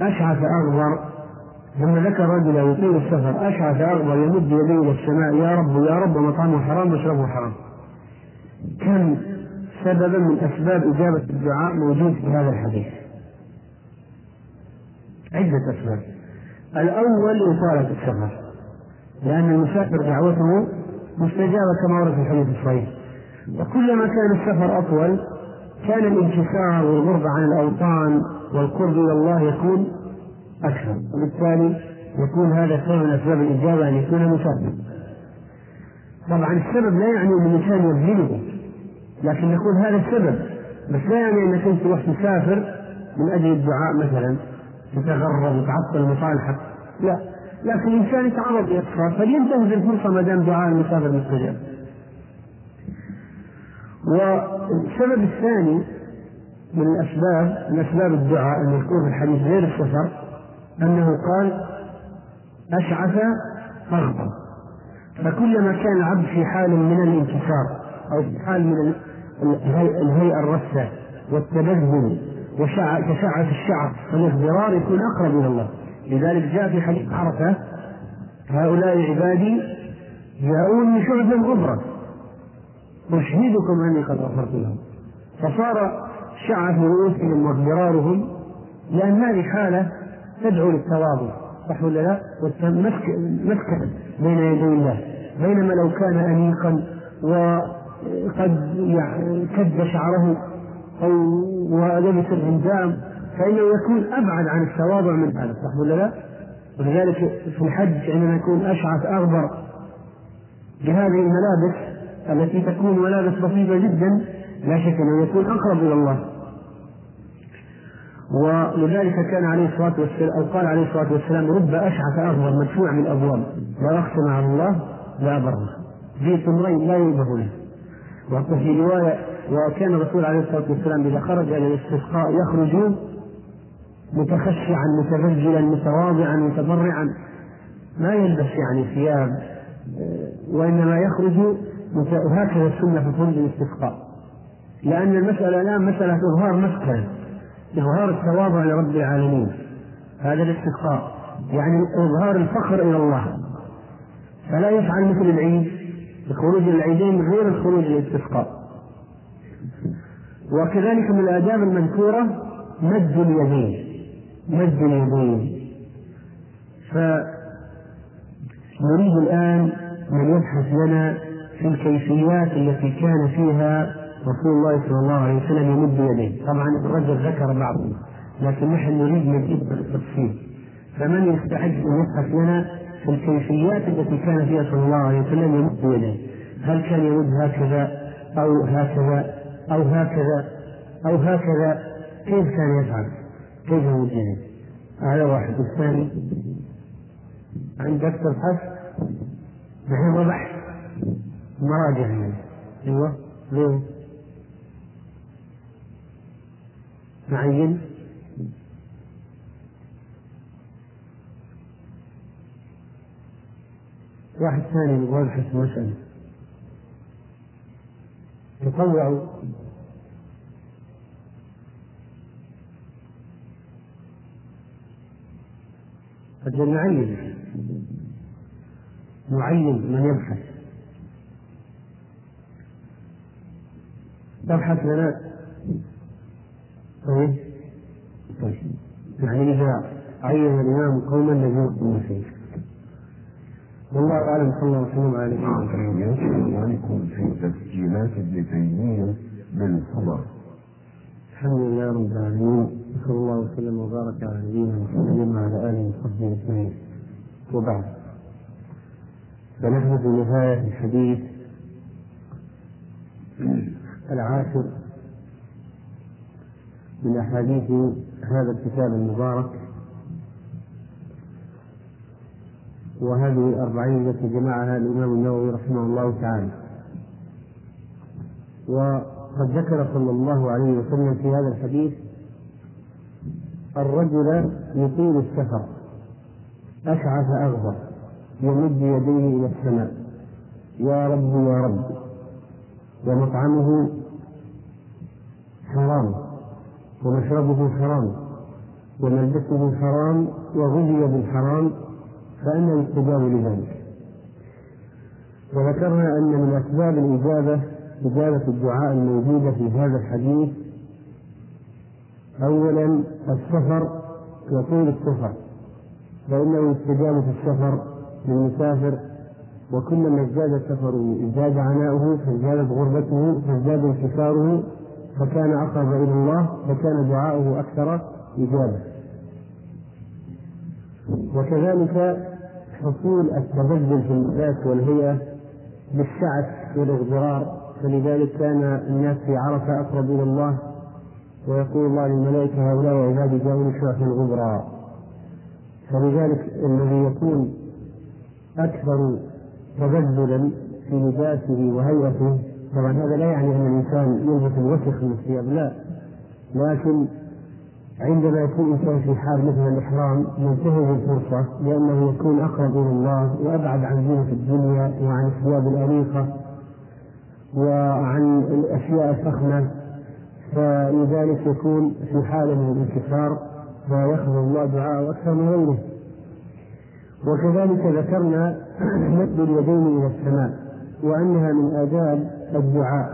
أشعث أغبر لما ذكر رجلا يطيل السفر أشعث أغبر يمد يديه إلى السماء يا رب يا رب مطعمه حرام مشربه حرام. كم سببا من أسباب إجابة الدعاء موجود في هذا الحديث؟ عدة أسباب. الأول إطالة السفر لأن المسافر دعوته مستجابة كما ورد في الحديث الصحيح. وكلما كان السفر أطول كان الانكسار والغرب عن الأوطان والقرب إلى الله يكون أكثر. وبالتالي يكون هذا سبب من أسباب الإجابة أن يكون مسافر طبعا السبب لا يعني أن الإنسان يبذله لكن نقول هذا السبب. بس لا يعني أنك أنت تروح تسافر من أجل الدعاء مثلا تتغرب وتعطل مصالحك. لا. لكن الإنسان يتعرض إلى فلينتهز الفرصة ما دام دعاء المسافر مستجاب. والسبب الثاني من الأسباب من أسباب الدعاء يكون في الحديث غير السفر أنه قال أشعث أغبر فكلما كان العبد في حال من الانكسار أو في حال من الهيئة الرثة والتبذل وكشعة الشعر والاغبرار يكون أقرب إلى الله. لذلك جاء في حديث عرفة هؤلاء عبادي جاءوني شعثا غبرا أشهدكم أني قد غفرت لهم فصار شعث رؤوسهم واغبرارهم لأن هذه حالة تدعو للتواضع صح ولا لا؟ والمسكن بين يدي الله بينما لو كان أنيقا وقد يعني كد شعره أو ولبس الهندام فإنه يكون أبعد عن التواضع من هذا صح ولا لا؟ ولذلك في الحج عندما يكون أشعث أغبر بهذه الملابس التي تكون ملابس بسيطة جدا لا شك أنه يكون أقرب إلى الله. ولذلك كان عليه الصلاة والسلام أو قال عليه الصلاة والسلام رب أشعث أغبر مدفوع من الأبواب لا أقسم على الله لا بره ذي تمرين لا ينبه له. وفي رواية وكان الرسول عليه الصلاة والسلام إذا خرج إلى الاستسقاء يخرج متخشعا متبجلا متواضعا متضرعا ما يلبس يعني ثياب وإنما يخرج وهكذا السنة في فندق الاستسقاء لأن المسألة الآن مسألة إظهار مسكن إظهار التواضع لرب العالمين. هذا الاستسقاء يعني إظهار الفخر إلى الله. فلا يفعل مثل العيد الخروج العيدين غير الخروج للاستسقاء. وكذلك من الآداب المذكورة مد اليدين مد اليدين. فنريد الآن من يبحث لنا في الكيفيات التي كان فيها رسول الله صلى الله عليه وسلم يمد يديه. طبعا ابن رجب ذكر بعض لكن نحن نريد مزيد بالتفصيل فمن يستعد أن يبحث لنا في الكيفيات التي كان فيها صلى الله عليه وسلم يمد يديه. هل كان يمد هكذا أو هكذا أو هكذا أو هكذا؟ كيف كان يفعل؟ كيف يمد يديه؟ هذا واحد. الثاني عندك تبحث نحن بحث. مراجع يعني أيوه. ليه؟ معين. واحد ثاني يبغى يبحث مسألة تطوعوا أجل نعين نعين من يبحث. تبحث لنا طيب. طيب. يعني إذا عين الإمام قوما لم يقم فيه. والله أعلم صلى الله وسلم. على نبينا عليكم في تسجيلات ابن تيمية بالصبر. الحمد لله رب العالمين صلى الله وسلم وبارك على نبينا محمد وعلى آله وصحبه أجمعين. وبعد. فنحن في نهاية الحديث. العاشر من أحاديث هذا الكتاب المبارك وهذه الأربعين التي جمعها الإمام النووي رحمه الله تعالى. وقد ذكر صلى الله عليه وسلم في هذا الحديث الرجل يطيل السفر أشعث أغبر يمد يديه إلى السماء يا رب يا رب. ومطعمه حرام ومشربه حرام وملبسه حرام وغذي بالحرام فأنه يستجاب لذلك. وذكرنا أن من أسباب الإجابة إجابة الدعاء الموجودة في هذا الحديث أولا السفر وطول السفر فإنه يستجاب في السفر للمسافر وكلما ازداد سفره إزداد عناؤه فازدادت غربته فازداد انكساره فكان أقرب إلى الله فكان دعاؤه أكثر إجابة وكذلك حصول التبذل في اللباس والهيئة بالشعث والاغترار فلذلك كان الناس في عرفة أقرب إلى الله ويقول الله للملائكة هؤلاء عبادي جاءوني شعثا غبرا فلذلك الذي يكون أكثر تبذلا في لباسه وهيئته طبعا هذا لا يعني أن الإنسان يلبس الوسخ من الثياب لا. لكن عندما يكون الإنسان في حال مثل الإحرام ينتهز الفرصة لأنه يكون أقرب إلى الله وأبعد عن زينة الدنيا وعن الثياب الأنيقة وعن الأشياء الفخمة. فلذلك يكون في حالة من الانكسار ويخفض الله دعاءه أكثر من غيره وكذلك ذكرنا مد اليدين إلى السماء وأنها من آداب الدعاء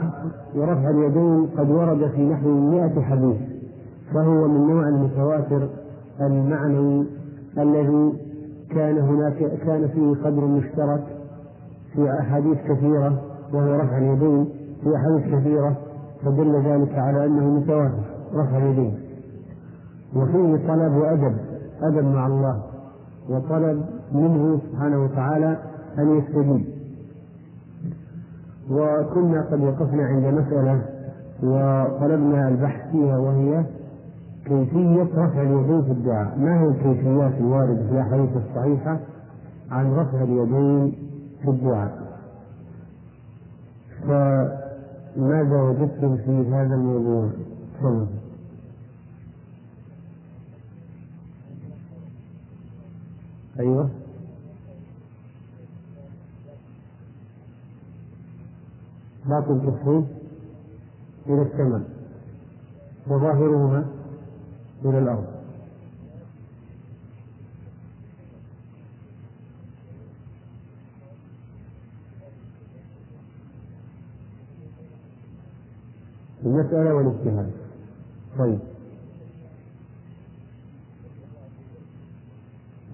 ورفع اليدين قد ورد في نحو مئة حديث فهو من نوع المتواتر المعنوي الذي كان هناك كان فيه قدر مشترك في أحاديث كثيرة وهو رفع اليدين في أحاديث كثيرة فدل ذلك على أنه متواتر رفع اليدين. وفيه طلب وأدب أدب مع الله وطلب منه سبحانه وتعالى أن يستجيب. وكنا قد وقفنا عند مسألة وطلبنا البحث فيها وهي كيفية رفع اليدين في الدعاء. ما هي الكيفيات الواردة في الأحاديث الصحيحة عن رفع اليدين في الدعاء؟ فماذا وجدتم في هذا الموضوع؟ تفضل. أيوه. باطن كفه إلى السماء وظاهرهما إلى الأرض. المسألة والاجتهاد. طيب.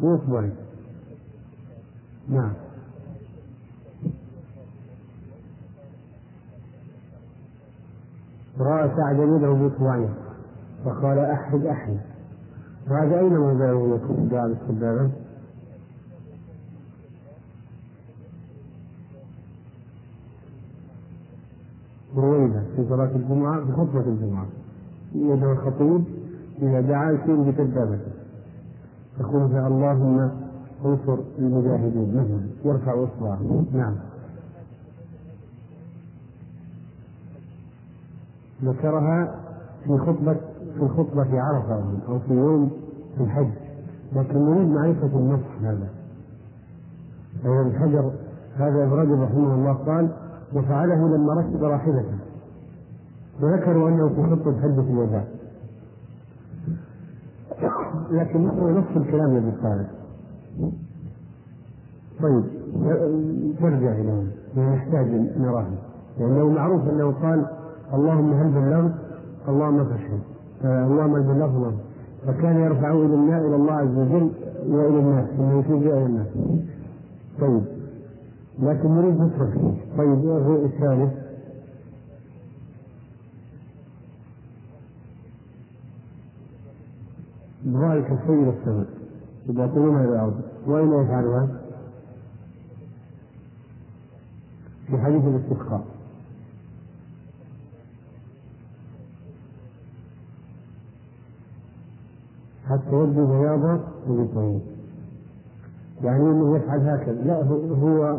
مو نعم. رأى سعد يده بإصبعين فقال أحد أحد وهذا أين موضعه يكون الدعاء بالسبابة؟ روينا في صلاة الجمعة في خطبة الجمعة. يدعو الخطيب إذا دعا يشير بسبابته يقول اللهم انصر المجاهدين. مثلا يرفع اصبعه نعم. ذكرها في خطبة في خطبة في عرفة أو في يوم الحج. لكن نريد معرفة النص هذا. فهو ابن حجر هذا ابن رجب رحمه الله قال وفعله لما ركب راحلته. وذكروا أنه في خطبة حجة الوداع لكن هو نص الكلام الذي قاله. طيب نرجع إليه نحتاج نراه. لأنه معروف أنه قال اللهم هل بلغت اللهم فاشهد اللهم هل بلغت فكان يرفع إلى الناس إلى الله عز وجل وإلى الناس إنه يفيد إلى الناس. طيب. لكن نريد نترك. طيب الرؤية الثالث. ذلك الشيء إلى السماء يباطلونها إلى الأرض وأين يفعلها؟ في حديث الاستسقاء. حتى يبدو بياض وبطويل يعني إنه يفعل هكذا. لا هو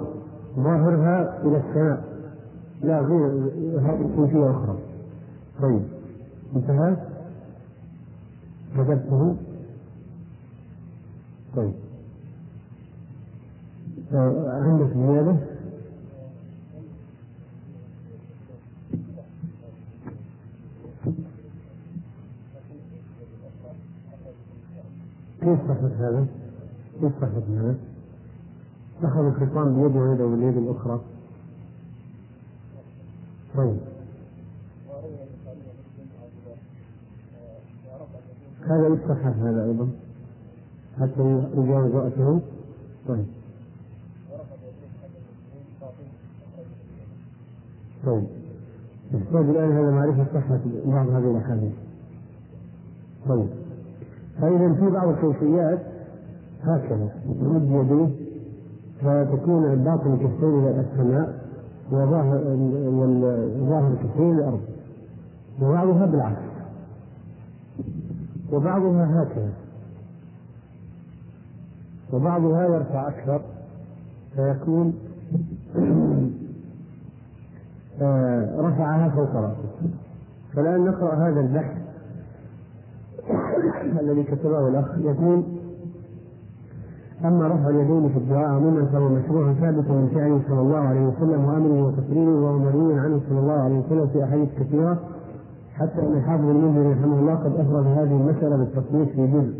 ظاهرها إلى السماء. لا غير هذه كيفيه أخرى. طيب انتهى. كتبته طيب. عندك زيادة؟ كيف صحت هذا؟ كيف صحت هذا؟ أخذ الخصام بيده ويده باليد الأخرى. طيب. هذا يصحح هذا أيضا. حتى يجاوز وقته طيب. طيب. نحتاج الآن هذا معرفة صحة بعض هذه الأحاديث. طيب. فإذا في بعض الكيفيات هكذا يمد يديه فتكون الباطن كفين إلى السماء وظاهر والظاهر كفين الأرض. وبعضها بالعكس. وبعضها هكذا. وبعضها يرفع أكثر فيكون آه، رفعها فوق رأسه. فالآن نقرأ هذا البحث الذي كتبه الأخ يقول أما رفع اليدين في الدعاء عموما فهو مشروع ثابت من فعله صلى الله عليه وسلم وأمره وتقريره وهو مروي عنه صلى الله عليه وسلم في أحاديث كثيرة حتى أن الحافظ المنذر رحمه الله قد أفرد هذه المسألة بالتصنيف في جزء.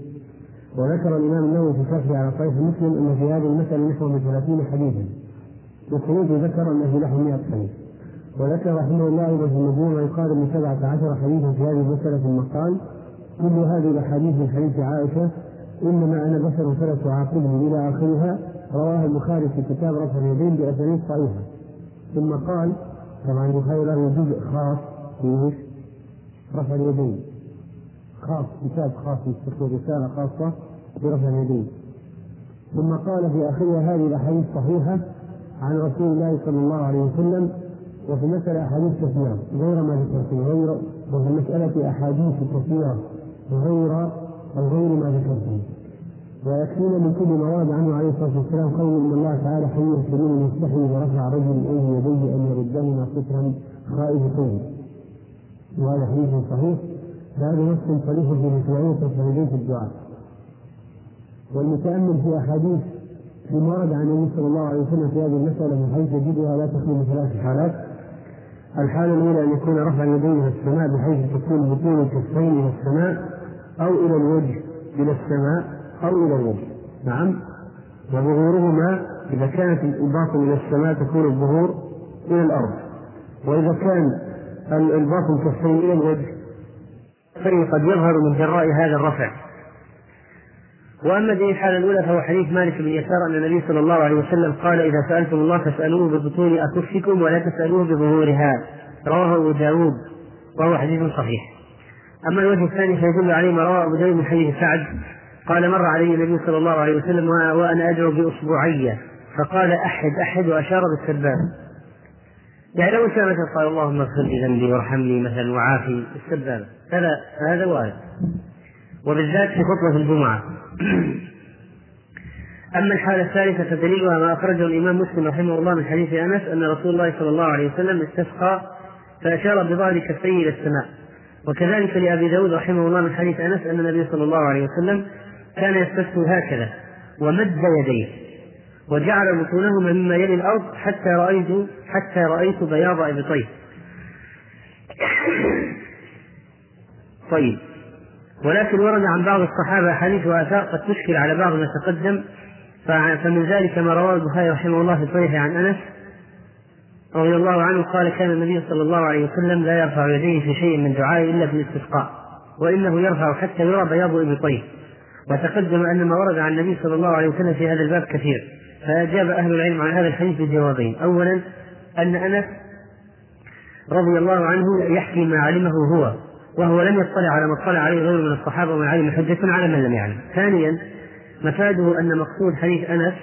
وذكر الإمام النووي في شرحه على صحيح مسلم أن في هذه المسألة نحو من ثلاثين حديثا. والخروج ذكر في نحو 100 حديث. وذكر رحمه الله أيضا في المجموع ما يقارب من سبعة عشر حديثا في هذه المسألة ثم قال كل هذه الأحاديث من حديث عائشة إنما أنا بشر فلا تعاقبني إلى آخرها. رواه البخاري في كتاب رفع اليدين بأسانيد صحيحة. ثم قال طبعا البخاري له جزء خاص في رفع اليدين. خاص كتاب خاص مستقل رسالة خاصة برفع اليدين. ثم قال في آخرها هذه الأحاديث صحيحة عن رسول الله صلى الله عليه وسلم وفي المسألة أحاديث كثيرة غير ما ذكرته غير وفي المسألة أحاديث كثيرة. غير أو غير ما ذكرته. ويكفينا من كل ما ورد عنه عليه الصلاة والسلام قول إن الله تعالى حي كريم يستحي إذا رفع رجل إليه يديه أن يردهما سترا خائفتين وهذا حديث صحيح. هذا نص صريح في مشروعية الشهيدين في الدعاء. والمتأمل في أحاديث فيما ورد عن النبي صلى الله عليه وسلم في هذه المسألة من حيث يجدها لا تخلو من ثلاث حالات. الحالة الأولى أن يكون رفع اليدين إلى السماء بحيث تكون بطون الكفين إلى السماء. أو إلى الوجه إلى السماء أو إلى الوجه. نعم. وظهورهما إذا كانت الباطن إلى السماء تكون الظهور إلى الأرض. وإذا كان الباطن كفين إلى الوجه فإن قد يظهر من جراء هذا الرفع. وأما هذه الحاله الأولى فهو حديث مالك بن يسار أن النبي صلى الله عليه وسلم قال إذا سألتم الله فاسألوه ببطون أكفكم ولا تسألوه بظهورها رواه أبو داود وهو حديث صحيح. أما الوجه الثاني فيدل عليه ما روى أبو داود من حديث سعد قال مر علي النبي صلى الله عليه وسلم وأنا أدعو بإصبعي فقال أحد أحد وأشار بالسبابة يعني لو مثلا قال اللهم اغفر لي ذنبي وارحمني مثلا وعافي السبابة هذا هذا وارد وبالذات في خطبة الجمعة. أما الحالة الثالثة فدليلها ما أخرجه الإمام مسلم رحمه الله من حديث أنس أن رسول الله صلى الله عليه وسلم استسقى فأشار بظهر كفيه إلى السماء. وكذلك لأبي داود رحمه الله من حديث أنس أن النبي صلى الله عليه وسلم كان يستسقي هكذا ومد يديه وجعل بطونهما مما يلي الأرض حتى رأيت حتى رأيت بياض إبطيه. طيب. ولكن ورد عن بعض الصحابة حديث وآثار قد تشكل على بعض ما تقدم فمن ذلك ما رواه البخاري رحمه الله في الصحيح عن أنس رضي الله عنه قال كان النبي صلى الله عليه وسلم لا يرفع يديه في شيء من دعائه إلا في الاستسقاء وإنه يرفع حتى يرى بياض إبطيه وتقدم أن ما ورد عن النبي صلى الله عليه وسلم في هذا الباب كثير فأجاب أهل العلم عن هذا الحديث بجوابين. أولا أن أنس رضي الله عنه يحكي ما علمه هو وهو لم يطلع على ما اطلع عليه غيره من الصحابة ومن علم حجة على من لم يعلم. ثانيا مفاده أن مقصود حديث أنس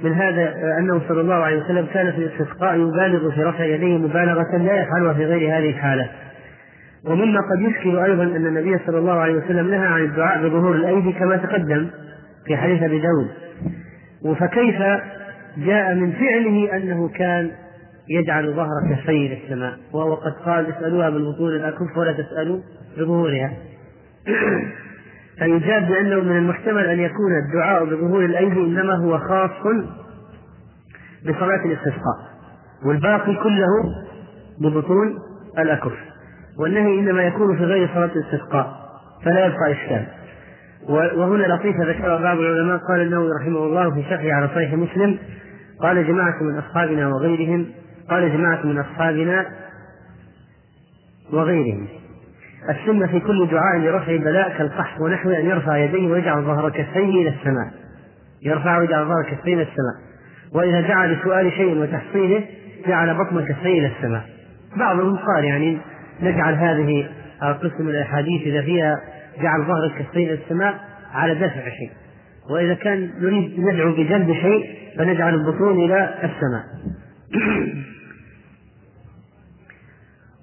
من هذا أنه صلى الله عليه وسلم كان في الاستسقاء يبالغ في رفع يديه مبالغة لا يفعلها في غير هذه الحالة. ومما قد يشكل أيضا أن النبي صلى الله عليه وسلم نهى عن الدعاء بظهور الأيدي كما تقدم في حديث أبي داود. فكيف جاء من فعله أنه كان يجعل ظهر كفيه للسماء وهو قد قال اسألوها بالبطون الأكف ولا تسألوا بظهورها. فيجاب بأنه من المحتمل أن يكون الدعاء بظهور الأيدي إنما هو خاص بصلاة الاستسقاء والباقي كله ببطون الأكف والنهي إنما يكون في غير صلاة الاستسقاء فلا يبقى إشكال. وهنا لطيفة ذكرها بعض العلماء قال النووي رحمه الله في شرحه على صحيح مسلم قال جماعة من أصحابنا وغيرهم قال جماعة من أصحابنا وغيرهم. السنة في كل دعاء لرفع البلاء كالقحط ونحوه أن يرفع يديه ويجعل ظهر كفيه إلى السماء. يرفع ويجعل ظهر كفيه إلى السماء. وإذا دعا لسؤال شيء وتحصيله جعل بطن كفيه إلى السماء. بعضهم قال يعني نجعل هذه من الأحاديث إذا فيها جعل ظهر الكفين إلى السماء على دفع شيء. وإذا كان نريد ندعو بجلب شيء فنجعل البطون إلى السماء.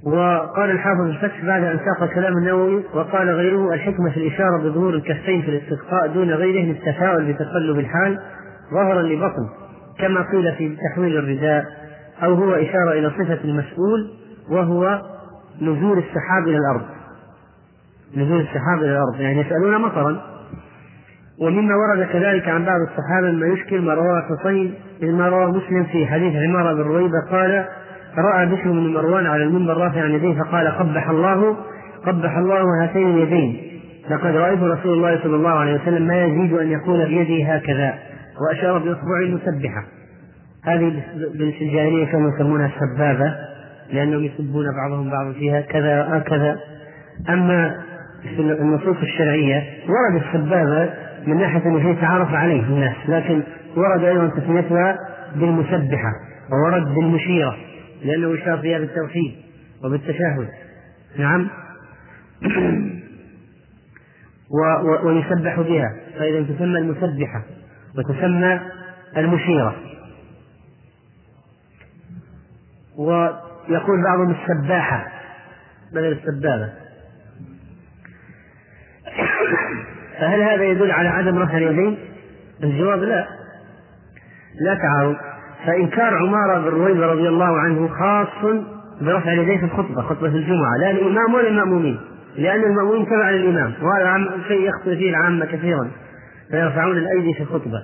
وقال الحافظ الفتح بعد أن ساق كلام النووي وقال غيره الحكمة في الإشارة بظهور الكفين في الاستسقاء دون غيره للتفاؤل بتقلب الحال ظهرا لبطن كما قيل في تحويل الرداء أو هو إشارة إلى صفة المسؤول وهو نزول السحاب إلى الأرض. نزول السحاب إلى الأرض يعني يسألون مطرا. ومما ورد كذلك عن بعض الصحابة ما يشكل ما رواه حسين ما رواه مسلم في حديث عمارة بن رويبة قال رأى بشر بن مروان على المنبر رافعا يديه فقال قبح الله قبح الله هاتين اليدين. لقد رأيت رسول الله صلى الله عليه وسلم ما يزيد أن يقول بيده هكذا وأشار بإصبعه المسبحة هذه الجاهلية كانوا يسمونها السبابة لأنهم يسبون بعضهم بعضا فيها كذا هكذا أما في النصوص الشرعية ورد السبابة من ناحية أنه يتعارف عليه الناس لكن ورد أيضا تسميتها بالمسبحة وورد بالمشيرة. لأنه يشار فيها بالتوحيد وبالتشهد. نعم. ويسبح بها. فإذا تسمى المسبحة وتسمى المشيرة. ويقول بعضهم السباحة. بدل السبابة؟ فهل هذا يدل على عدم رفع اليدين؟ الجواب لا. لا تعارض. فإنكار عمارة بن رويبة رضي الله عنه خاص برفع اليدين في الخطبة خطبة الجمعة لا الإمام ولا المأمومين؟ لأن المأمومين تبع للإمام وهذا شيء يخطئ فيه العامة كثيرا فيرفعون الأيدي في الخطبة.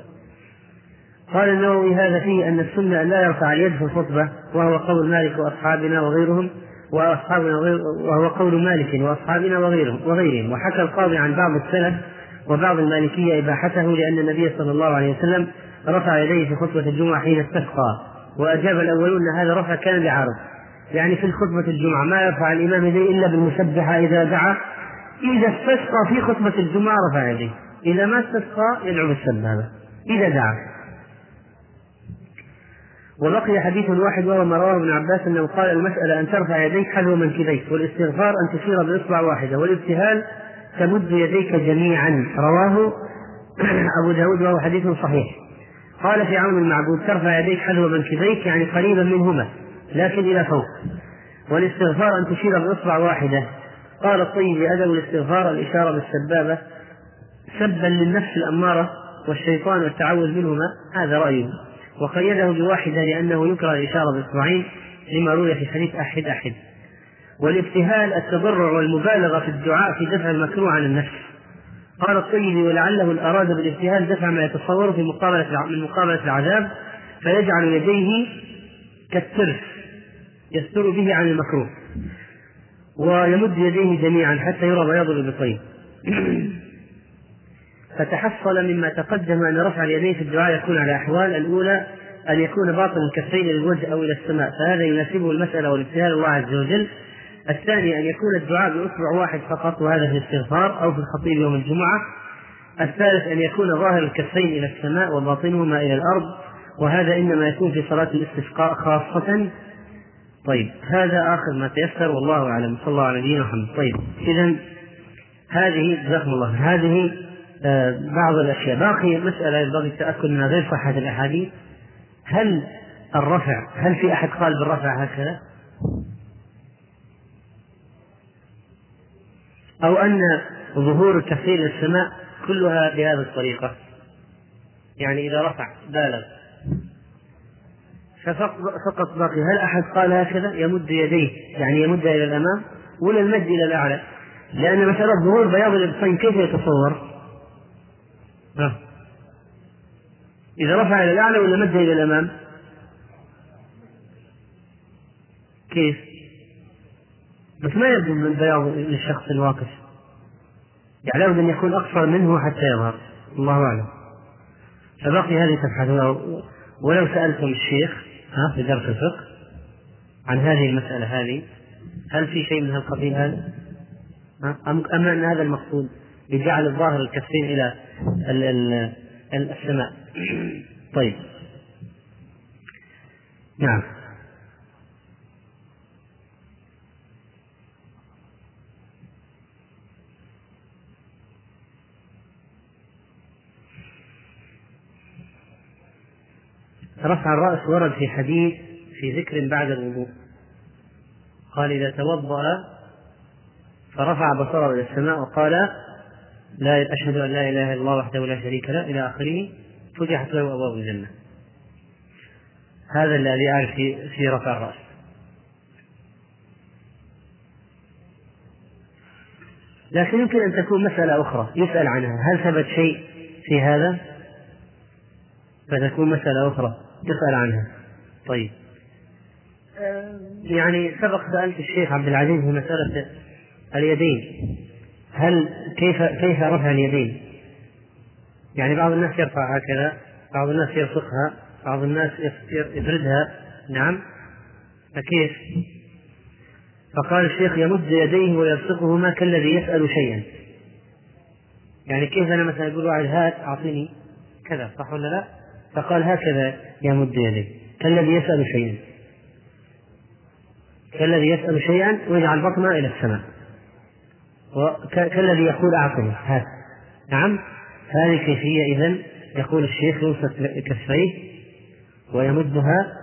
قال النووي هذا فيه أن السنة أن لا يرفع اليد في الخطبة وهو قول مالك وأصحابنا وغيرهم وأصحابنا وغير وهو قول مالك وأصحابنا وغيرهم وغيرهم. وحكى القاضي عن بعض السلف وبعض المالكية إباحته لأن النبي صلى الله عليه وسلم رفع يديه في خطبة الجمعة حين استسقى وأجاب الأولون أن هذا الرفع كان بعرض. يعني في خطبة الجمعة ما يرفع الإمام يديه إلا بالمسبحة إذا دعا. إذا استسقى في خطبة الجمعة رفع يديه. إذا ما استسقى يدعو بالسبابة إذا دعا. وبقي حديث واحد وهو ما رواه ابن عباس أنه قال المسألة أن ترفع يديك حذو منكبيك والاستغفار أن تشير بإصبع واحدة والابتهال تمد يديك جميعا. رواه أبو داود وهو حديث صحيح. قال في عون المعبود ترفع يديك حذو منكبيك يعني قريبا منهما لكن إلى فوق. والاستغفار أن تشير بأصبع واحدة. قال الطيب أدب الاستغفار الإشارة بالسبابة سبا للنفس الأمارة والشيطان والتعوذ منهما هذا رأيه وقيده بواحدة لأنه يكره الإشارة بإصبعين لما روي في حديث أحد أحد. والابتهال التضرع والمبالغة في الدعاء في دفع المكروه عن النفس. قال الطيبي ولعله أراد بالابتهال دفع ما يتصور في مقابلة من مقابلة العذاب فيجعل يديه كالترس يستر به عن المكروه ويمد يديه جميعا حتى يرى بياض الابطين فتحصل مما تقدم أن رفع اليدين في الدعاء يكون على أحوال الأولى أن يكون باطن الكفين للوجه أو إلى السماء فهذا يناسبه المسألة والابتهال الله عز وجل. الثاني أن يكون الدعاء بأصبع واحد فقط وهذا في الاستغفار أو في الخطيب يوم الجمعة. الثالث أن يكون ظاهر الكفين إلى السماء وباطنهما إلى الأرض وهذا إنما يكون في صلاة الاستسقاء خاصة. طيب هذا آخر ما تيسر والله أعلم. صلى الله على نبينا محمد. طيب إذا هذه جزاكم الله هذه آه بعض الأشياء. باقي مسألة ينبغي التأكد منها غير صحة الأحاديث. هل الرفع هل في أحد قال بالرفع هكذا؟ أو أن ظهور الكفين للسماء كلها بهذه الطريقة يعني إذا رفع بالغ فقط باقي هل أحد قال هكذا يمد يديه يعني يمدها إلى الأمام ولا المد إلى الأعلى لأن مسألة ظهور بياض الإبطين كيف يتصور؟ ها. إذا رفع إلى الأعلى ولا مد إلى الأمام؟ كيف؟ بس ما يبدو من البياض للشخص الواقف. يعني لابد أن يكون أقصر منه حتى يظهر. الله أعلم. فبقي هذه تبحث ولو سألتم الشيخ ها في درس الفقه عن هذه المسألة هذه هل في شيء من هالقبيل هذا؟ أم أم أن هذا المقصود بجعل الظاهر الكفين إلى السماء؟ طيب. نعم. رفع الرأس ورد في حديث في ذكر بعد الوضوء. قال إذا توضأ فرفع بصره إلى السماء وقال لا أشهد أن لا إله إلا الله وحده لا شريك له إلى آخره فتحت له أبواب الجنة. هذا الذي أعرف في, رفع الرأس. لكن يمكن أن تكون مسألة أخرى يسأل عنها. هل ثبت شيء في هذا؟ فتكون مسألة أخرى. تسأل عنها. طيب. يعني سبق سألت الشيخ عبد العزيز في مسألة اليدين. هل كيف كيف رفع اليدين؟ يعني بعض الناس يرفع هكذا بعض الناس يرفقها بعض الناس يفردها. نعم. فكيف؟ فقال الشيخ يمد يديه ويرفقهما كالذي يسأل شيئا. يعني كيف أنا مثلا يقول واحد هات أعطيني كذا. صح ولا لا؟ فقال هكذا يمد يديه كالذي يسأل شيئا. كالذي يسأل شيئا ويجعل بطنه إلى السماء. كالذي يقول أعطني هات نعم. هذه كيفية إذا يقول الشيخ يمسك كفيه ويمدها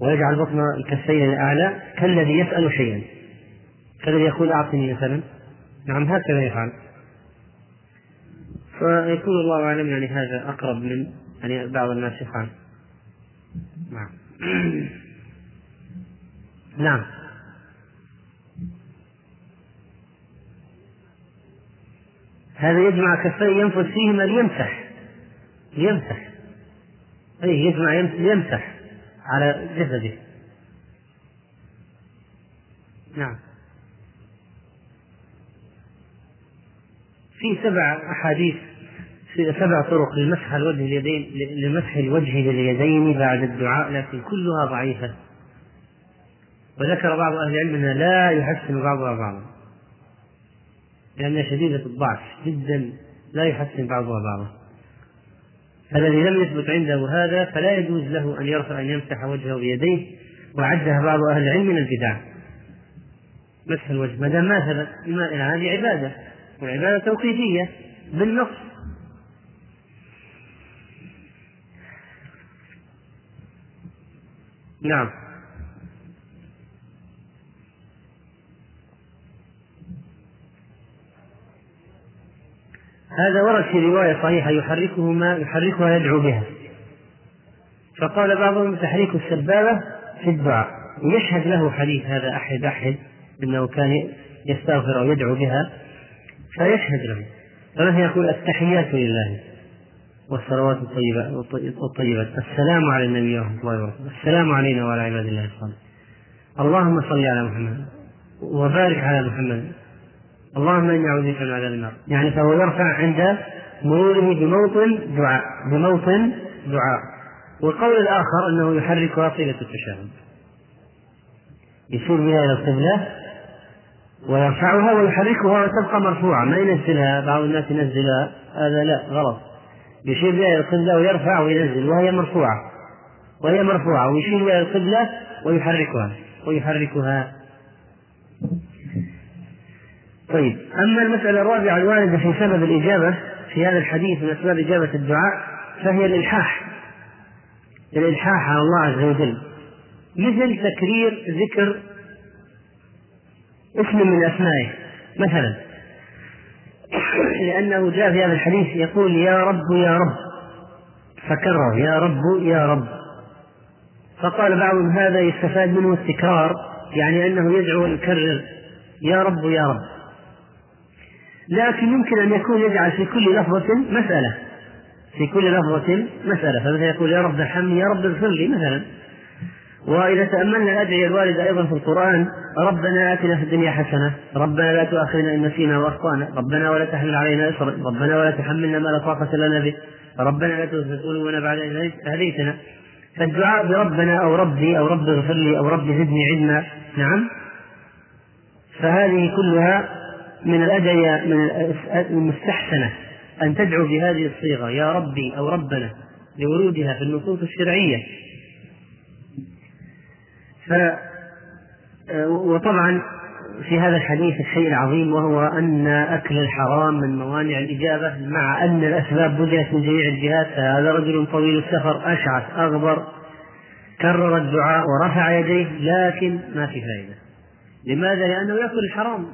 ويجعل بطن الكفين الأعلى كالذي يسأل شيئا. كالذي يقول أعطني مثلا. نعم هكذا يفعل. فيكون الله أعلم يعني هذا أقرب من يعني بعض الناس يفعل. نعم. نعم. هذا يجمع كفيه ينفذ فيهما ليمسح. ليمسح. أي يجمع ليمسح على جسده. نعم. في سبع أحاديث سبع طرق لمسح الوجه اليدين لمسح الوجه لليدين بعد الدعاء لكن كلها ضعيفة. وذكر بعض أهل العلم أنها لا يحسن بعضها بعضا. لأنها شديدة الضعف جدا لا يحسن بعضها بعضا. الذي لم يثبت عنده هذا فلا يجوز له أن يرفع أن يمسح وجهه بيديه وعدها بعض أهل العلم من البدع. مسح الوجه ما دام ما ثبت هذه عبادة والعبادة توقيفية بالنص. نعم. هذا ورد في رواية صحيحة يحركهما يحركها يدعو بها. فقال بعضهم تحريك السبابة في الدعاء. ويشهد له حديث هذا أحد أحد أنه كان يستغفر أو يدعو بها فيشهد له. فمثلا يقول التحيات لله. والصلوات الطيبات والطيبات السلام على النبي ورحمة الله وبركاته. السلام علينا وعلى عباد الله الصالحين. اللهم صل على محمد وبارك على محمد. اللهم إني أعوذ بك من عذاب النار. يعني فهو يرفع عند مروره بموطن دعاء. بموطن دعاء. والقول الآخر أنه يحركها طيلة التشهد. يشير بها إلى القبلة ويرفعها ويحركها وتبقى مرفوعة. ما ينزلها بعض الناس ينزلها. هذا لا غلط. يشير بها إلى القبلة ويرفع وينزل وهي مرفوعة. وهي مرفوعة ويشير بها إلى القبلة ويحركها ويحركها. طيب أما المسألة الرابعة الواردة في سبب الإجابة في هذا الحديث من أسباب إجابة الدعاء فهي الإلحاح. الإلحاح على الله عز وجل. مثل تكرير ذكر اسم من أسمائه. مثلا لأنه جاء في هذا الحديث يقول يا رب يا رب فكرر يا رب يا رب. فقال بعضهم هذا يستفاد منه التكرار يعني أنه يدعو ويكرر يا رب يا رب. لكن يمكن أن يكون يجعل في كل لفظة مسألة في كل لفظة مسألة. فمثلا يقول يا رب ارحمني يا رب اغفر لي مثلا. وإذا تأملنا الأدعية الواردة أيضا في القرآن ربنا آتنا في الدنيا حسنة ربنا لا تؤاخذنا إن نسينا وأخطأنا ربنا ولا تحمل علينا إصرا ربنا ولا تحملنا ما لا طاقة لنا به ربنا لا تزغ قلوبنا بعد إذ هديتنا. فالدعاء بربنا أو ربي أو رب اغفر لي أو رب زدني علما. نعم. فهذه كلها من الأدعية من المستحسنة أن تدعو بهذه الصيغة يا ربي أو ربنا لورودها في النصوص الشرعية. ف وطبعا في هذا الحديث الشيء العظيم وهو أن أكل الحرام من موانع الإجابة مع أن الأسباب بدأت من جميع الجهات فهذا رجل طويل السفر أشعث أغبر كرر الدعاء ورفع يديه لكن ما في فائدة. لماذا؟ لأنه يأكل الحرام.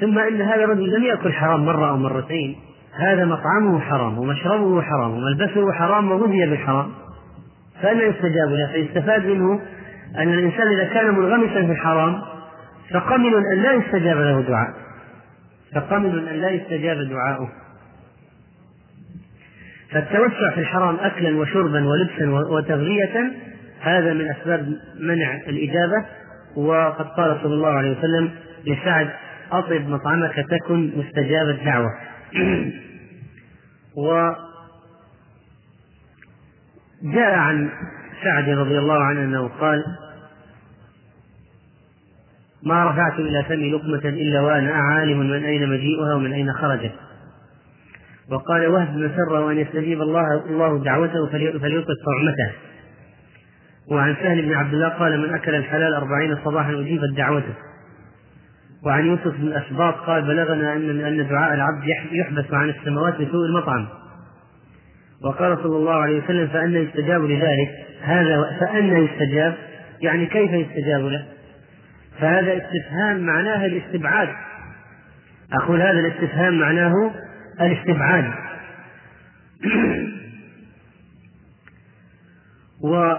ثم أن هذا الرجل لم يأكل حرام مرة أو مرتين. هذا مطعمه حرام ومشربه حرام وملبسه حرام وغذي بالحرام. فأنا يستجاب له فيستفاد منه أن الإنسان إذا كان منغمسا في الحرام فقمن أن لا يستجاب له دعاء. فقمن أن لا يستجاب دعاؤه. فالتوسع في الحرام أكلا وشربا ولبسا وتغذية هذا من أسباب منع الإجابة. وقد قال صلى الله عليه وسلم لسعد أطب مطعمك تكن مستجاب الدعوة. و جاء عن سعد رضي الله عنه أنه قال ما رفعت إلى فمي لقمة إلا وأنا عالم من أين مجيئها ومن أين خرجت. وقال وهب من سرة أن يستجيب الله الله دعوته فليلقي طعمته. وعن سهل بن عبد الله قال من أكل الحلال أربعين صباحا أجيبت دعوته. وعن يوسف بن الأسباط قال بلغنا أن أن دعاء العبد يحبس عن السماوات بسوء المطعم. وقال صلى الله عليه وسلم فأن يستجاب لذلك. هذا فأن يستجاب؟ يعني كيف يستجاب له؟ فهذا استفهام معناه الاستبعاد. أقول هذا الاستفهام معناه الاستبعاد. و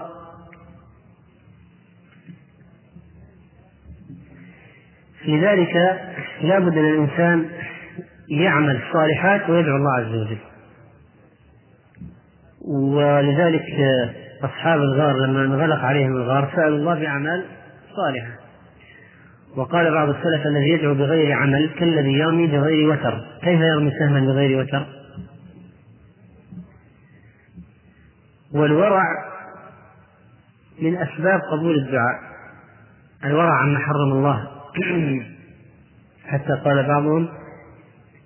لذلك لا بد ان الإنسان يعمل الصالحات ويدعو الله عز وجل. ولذلك أصحاب الغار لما انغلق عليهم الغار سألوا الله بأعمال صالحة. وقال بعض السلف الذي يدعو بغير عمل كالذي يرمي بغير وتر. كيف يرمي سهما بغير وتر؟ والورع من أسباب قبول الدعاء. الورع عما حرم الله. حتى قال بعضهم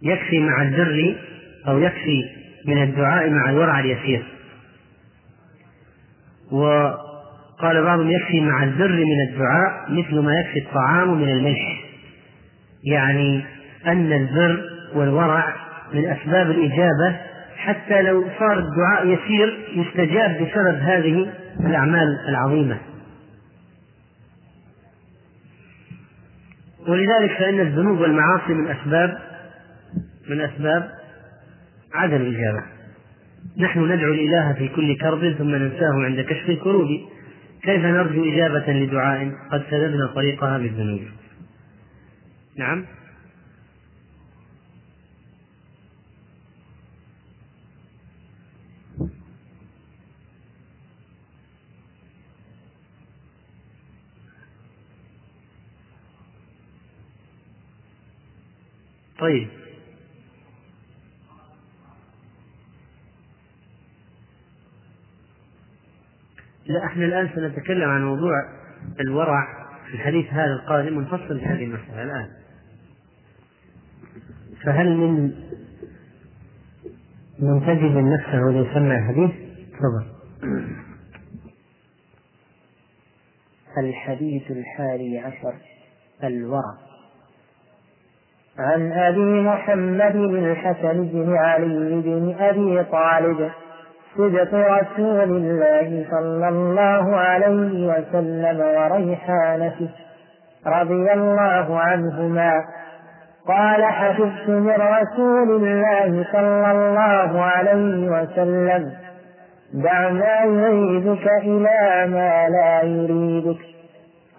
يكفي مع البر أو يكفي من الدعاء مع الورع اليسير. وقال بعضهم يكفي مع البر من الدعاء مثل ما يكفي الطعام من الملح. يعني أن البر والورع من أسباب الإجابة حتى لو صار الدعاء يسير يستجاب بسبب هذه الأعمال العظيمة. ولذلك فإن الذنوب والمعاصي من أسباب من أسباب عدم الإجابة. نحن ندعو الإله في كل كرب ثم ننساه عند كشف الكروب. كيف نرجو إجابة لدعاء؟ قد سددنا طريقها بالذنوب. نعم. طيب. لا إحنا الآن سنتكلم عن موضوع الورع في الحديث هذا القادم ونفصل هذه المسألة الآن. فهل من منتجب نفسه ليسمع الحديث؟ تفضل. الحديث الحادي عشر الورع. عن أبي محمد الحسن بن علي بن أبي طالب صدق رسول الله صلى الله عليه وسلم وريحانته رضي الله عنهما. قال حفظت من رسول الله صلى الله عليه وسلم دع ما يريدك إلى ما لا يريدك.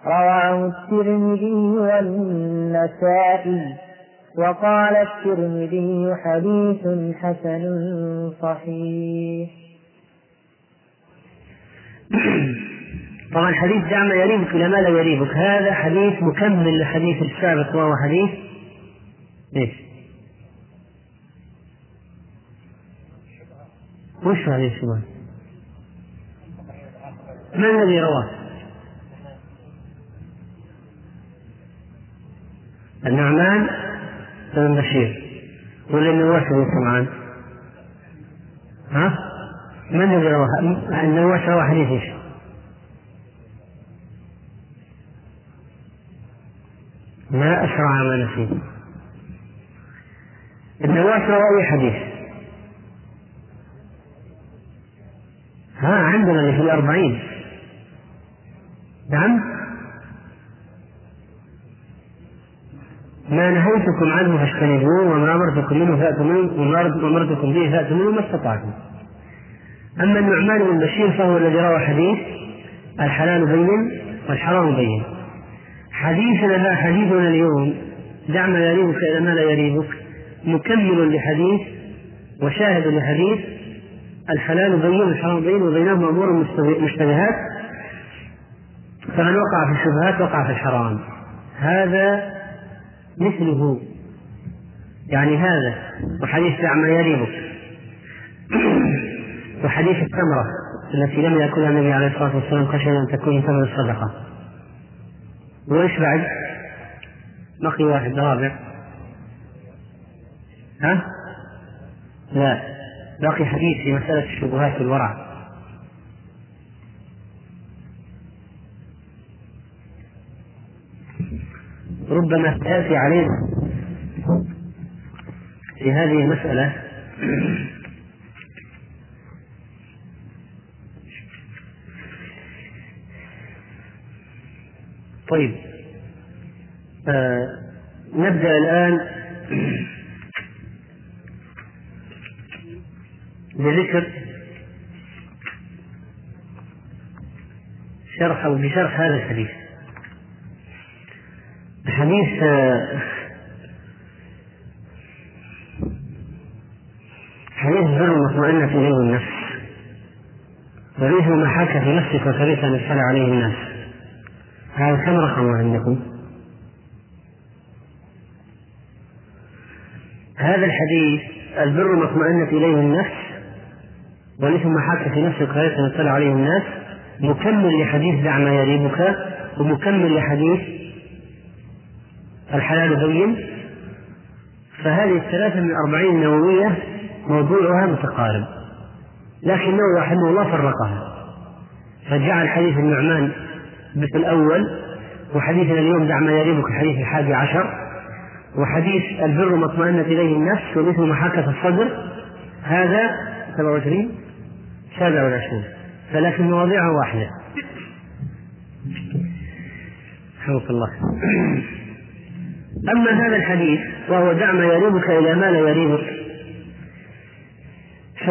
رواه الترمذي والنسائي. وقال الترمذي حديث حسن صحيح طبعا حديث دع ما يريبك إلى ما لا يريبك هذا حديث مكمل للحديث السابق وهو حديث إيش؟ وش هذه الشبهة؟ من الذي رواه؟ النعمان بن بشير ولا النواس بن سمعان؟ ها؟ من الذي رواه؟ النواس رواه حديث إيش؟ ما أسرع ما نسيت النواس روى أي حديث ها عندنا اللي في الأربعين نعم ما نهيتكم عنه فاجتنبوه وما أمرتكم منه فأتوا منه وما أمرتكم به فأتوا منه ما استطعتم. أما النعمان بن بشير فهو الذي روى حديث الحلال بين والحرام بين. حديثنا حديثنا اليوم دع ما يريبك إلى ما لا يريبك مكمل لحديث وشاهد لحديث الحلال بين والحرام بين وبينهما أمور مشتبهات. فمن وقع في الشبهات وقع في الحرام. هذا مثله. يعني هذا وحديث دع ما يريبك وحديث التمرة التي لم يأكلها النبي عليه الصلاة والسلام خشية أن تكون ثمن الصدقة. وإيش بعد؟ بقي واحد رابع. ها؟ لا. باقي حديث في مسألة الشبهات في ربما تأتي علينا في هذه المسألة. طيب آه نبدأ الآن بذكر شرح أو بشرح هذا الحديث. الحديث آه حديث بر مطمئنة إليه النفس وليس ما حاك في نفسك وكرهت أن يطلع عليه الناس هذا كم رقمه عندكم؟ هذا الحديث البر مطمئنة إليه النفس والإثم حاك في نفسك غير يطلع عليه الناس مكمل لحديث دع ما يريبك ومكمل لحديث الحلال بين فهذه الثلاثة من الأربعين النووية موضوعها متقارب لكنه رحمه الله فرقها. فجعل حديث النعمان مثل الأول وحديثنا اليوم دع ما يريبك الحديث الحادي عشر وحديث البر ما اطمأنت إليه النفس ومثل في الصدر هذا 27 27 فلكن مواضيعه واحدة. حفظك الله. أما هذا الحديث وهو دع ما يريبك إلى ما لا يريبك ف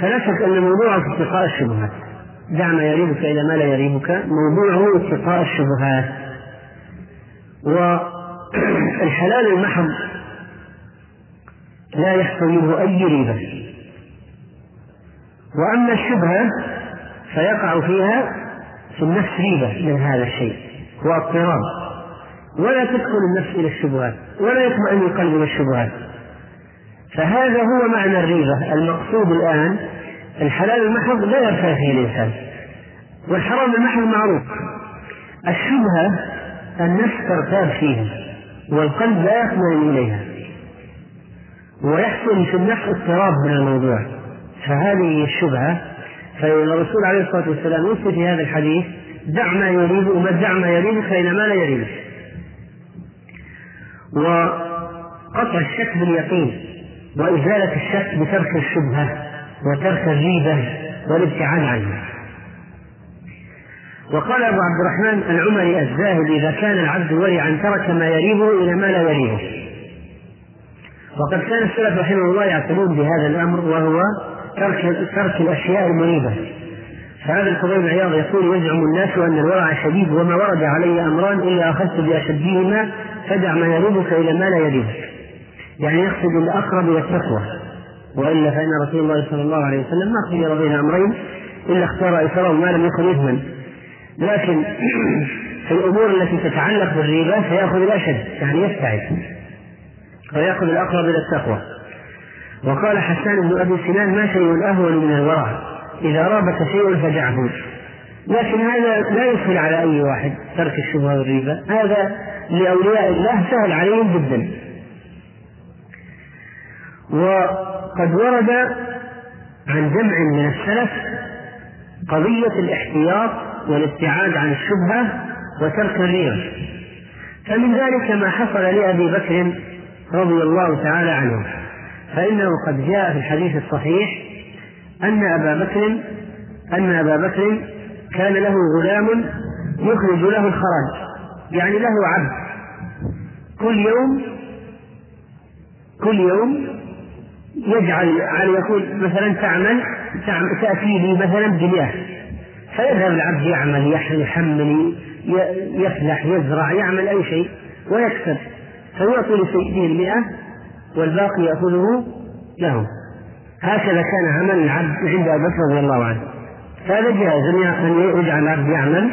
فلا شك أن موضوعه اتقاء الشبهات دع ما يريبك إلى ما لا يريبك موضوعه اتقاء الشبهات. والحلال المحض لا منه أي ريبة. وأما الشبهة فيقع فيها في النفس ريبة من هذا الشيء واضطراب ولا تدخل النفس إلى الشبهات ولا يطمئن القلب إلى الشبهات. فهذا هو معنى الريبة. المقصود الآن الحلال المحض لا يرتاح فيه الإنسان والحرام المحض معروف. الشبهة النفس ترتاب فيها والقلب لا يطمئن إليها. ويحصل في النفس اضطراب من الموضوع. فهذه الشبهة فالرسول عليه الصلاة والسلام يوصي في هذا الحديث دع ما يريد وما دع ما يريدك فإن ما لا يريدك وقطع الشك باليقين وإزالة الشك بترك الشبهة وترك الريبة والابتعاد عنها. وقال أبو عبد الرحمن العمري الزاهد إذا كان العبد ورعا ترك ما يريبه إلى ما لا يريبه وقد كان السلف رحمه الله يعتنون بهذا الأمر وهو ترك ترك الأشياء المريبة فهذا الفضيل عياض يقول يزعم الناس أن الورع شديد وما ورد علي أمران إلا أخذت بأشدهما فدع ما يريبك إلى ما لا يريبك يعني يقصد الأقرب إلى التقوى. وإلا فإن رسول الله صلى الله عليه وسلم ما خير بين أمرين إلا اختار أيسره ما لم يكن إثما. لكن في الأمور التي تتعلق بالريبة فيأخذ الأشد يعني يبتعد ويأخذ الأقرب إلى التقوى. وقال حسان بن أبي سنان ما شيء أهون من الورع. إذا رابك شيء فدعه لكن هذا لا يسهل على أي واحد ترك الشبهة والريبة. هذا لأولياء الله سهل عليهم جدا. وقد ورد عن جمع من السلف قضية الاحتياط والابتعاد عن الشبهة وترك الريبة. فمن ذلك ما حصل لأبي بكر رضي الله تعالى عنه. فإنه قد جاء في الحديث الصحيح أن أبا بكر أن أبا بكر كان له غلام يخرج له الخراج يعني له عبد. كل يوم كل يوم يجعل يعني يقول مثلا تعمل تأتي لي مثلا بمئة. فيذهب العبد يعمل يحمل يفلح يزرع يعمل أي شيء ويكسب. فيعطي لسيده المئة والباقي يأخذه له. هكذا كان عمل العبد عند أبي بكر رضي الله عنه. فهذا جائز. أن يجعل العبد يعمل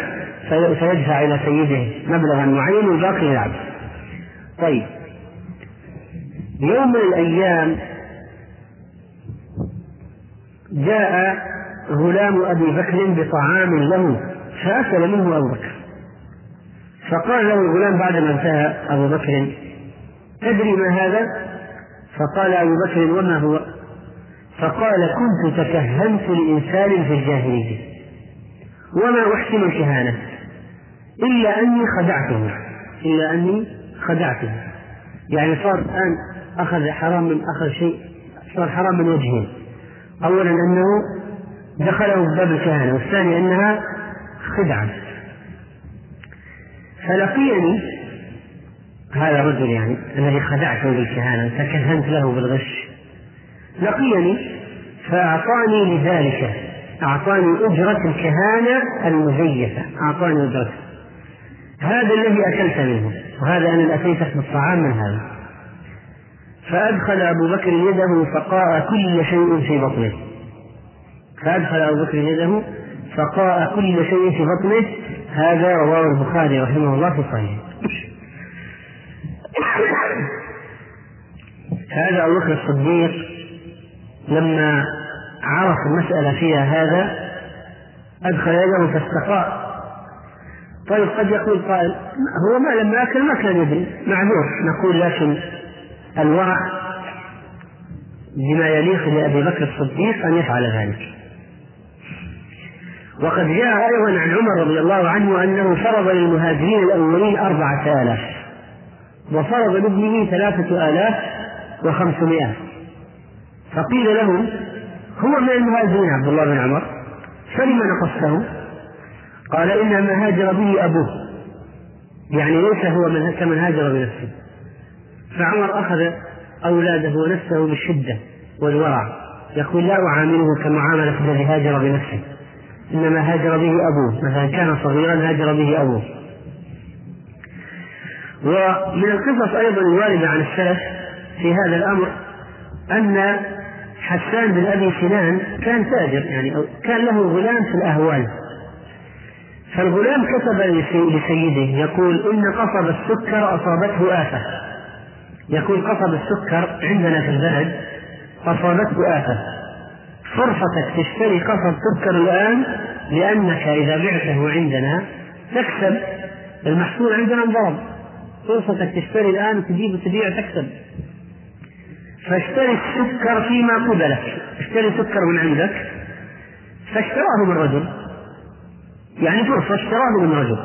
فيدفع إلى سيده مبلغا معين والباقي للعبد. طيب. يوم من الأيام جاء غلام أبي بكر بطعام له فأكل منه أبو بكر. فقال له الغلام بعدما انتهى أبو بكر تدري ما هذا؟ فقال أبو بكر وما هو؟ فقال كنت تكهنت لإنسان في الجاهلية. وما أحسن الكهانة؟ إلا أني خدعته. إلا أني خدعته. يعني صار الآن أخذ حرام من أخذ شيء صار حرام من وجهين أولا أنه دخله باب الكهانة والثاني أنها خدعة. فلقيني هذا الرجل يعني الذي خدعته بالكهانة تكهنت له بالغش. لقيني فأعطاني لذلك أعطاني أجرة الكهانة المزيفة. أعطاني أجرة. هذا الذي أكلت منه وهذا أنا أتيتك بالطعام من هذا. فأدخل أبو بكر يده فقاء كل شيء في بطنه. فأدخل أبو بكر يده فقاء كل شيء في بطنه. هذا رواه البخاري رحمه الله في صحيحه. هذا أبو بكر الصديق لما عرف المسألة فيها هذا أدخل يده فاستقاء طيب قد يقول قائل هو ما لما أكل ما كان يدري. معذور نقول لكن الورع بما يليق لأبي بكر الصديق أن يفعل ذلك. وقد جاء أيضا عن عمر رضي الله عنه أنه فرض للمهاجرين الأولين أربعة آلاف. وفرض لابنه ثلاثة آلاف وخمسمائة. فقيل له هو من المهاجرين عبد الله بن عمر فلم نقصته؟ قال إنما هاجر به أبوه. يعني ليس هو من كمن هاجر بنفسه. فعمر أخذ أولاده ونفسه بالشدة والورع. يقول لا أعامله كمعاملة الذي هاجر بنفسه. إنما هاجر به أبوه. مثلا كان صغيرا هاجر به أبوه. ومن القصص أيضا الواردة عن السلف في هذا الأمر أن حسان بن أبي سنان كان تاجر يعني كان له غلام في الأهوال. فالغلام كتب لسيده يقول إن قصب السكر أصابته آفة. يقول قصب السكر عندنا في البلد أصابته آفة. فرصتك تشتري قصب سكر الآن لأنك إذا بعته عندنا تكسب المحصول عندنا انضرب. فرصتك تشتري الآن وتجيب وتبيع تكسب. فاشتري السكر فيما قبلك. اشتري سكر من عندك فاشتراه من رجل. يعني فرصة اشتراه من رجل.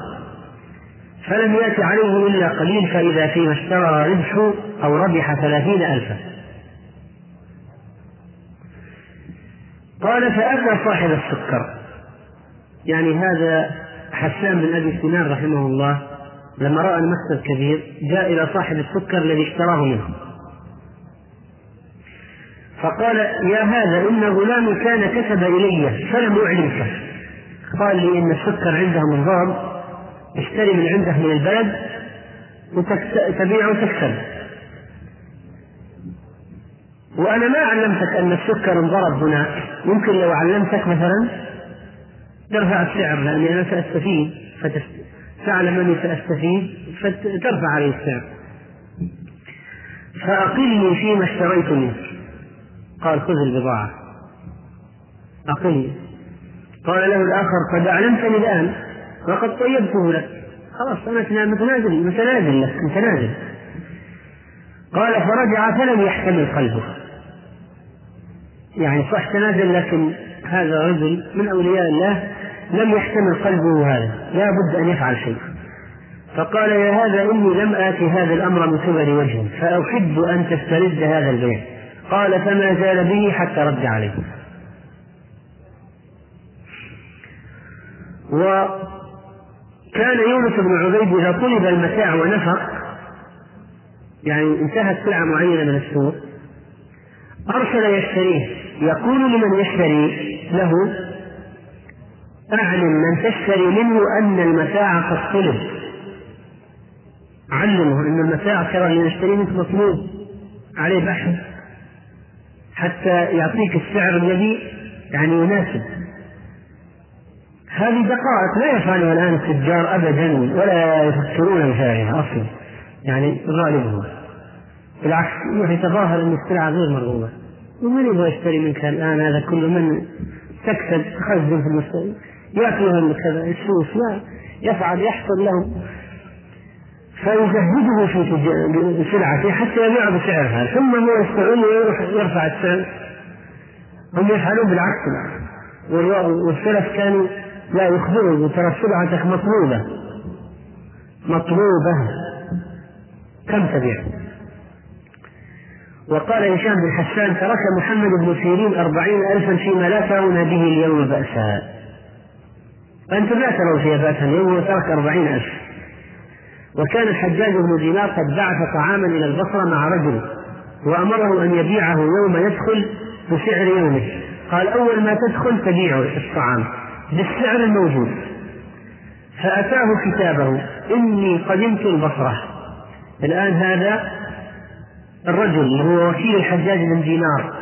فلم يأتي عليه إلا قليل فإذا فيما اشترى ربح أو ربح ثلاثين ألفا. قال فأتى صاحب السكر. يعني هذا حسان بن أبي سنان رحمه الله لما رأى المكسب كبير جاء إلى صاحب السكر الذي اشتراه منه فقال يا هذا إن غلام كان كتب إلي فلم أعلمك. قال لي إن السكر عندهم انضرب اشتري من عنده من البلد وتبيع وتكسب. وأنا ما علمتك أن السكر انضرب هنا. يمكن لو علمتك مثلا ترفع السعر لأني أنا سأستفيد فتعلم أني سأستفيد فترفع علي السعر. فأقلني فيما اشتريت منك قال خذ البضاعة. أقلني. قال له الآخر قد أعلمتني الآن وقد طيبته لك. خلاص أنا متنازل متنازل لك متنازل قال فرجع فلم يحتمل قلبه. يعني صح تنازل لكن هذا رجل من أولياء الله. لم يحتمل قلبه هذا. لا بد أن يفعل شيء. فقال يا هذا إني لم آتي هذا الأمر من قبل وجه فأحب أن تسترد هذا البيع قال فما زال به حتى رد عليه. وكان يونس بن عبيد إذا طلب المتاع ونفق يعني انتهت سلعة معينة من السوق أرسل يشتريه. يقول لمن يشتري له أعلم من تشتري منه أن المتاع قد طلب. علمه أن المتاع ترى اللي يشتري منك مطلوب. عليه بحث. حتى يعطيك السعر الذي يعني يناسب. هذه دقائق لا يفعلها الآن التجار أبدا ولا يفكرون بفعلها أصلا. يعني غالبهم بالعكس يتظاهر أن السلعة غير مرغوبة. ومن يبغى يشتري منك الآن؟ هذا كله من تكسب تخزن في المستقبل. ياكلهم كذا السوس لا يفعل يحصل له. فيزهده في سلعته حتى يبيع بسعرها ثم هو يستغل ويروح يرفع السعر. هم يفعلون بالعكس والسلف كانوا لا يخبره. ترى سلعتك مطلوبة. مطلوبة. كم تبيع؟ وقال هشام بن حسان ترك محمد بن سيرين أربعين ألفا فيما لا ترون به اليوم بأسا. فأنتم لا ترون بأسا اليوم وترك أربعين ألف. وكان الحجاج بن دينار قد بعث طعاما إلى البصرة مع رجل وأمره أن يبيعه يوم يدخل بسعر يومه. قال أول ما تدخل تبيع الطعام بالسعر الموجود. فأتاه كتابه إني قدمت البصرة. الآن هذا الرجل اللي هو وكيل الحجاج بن دينار.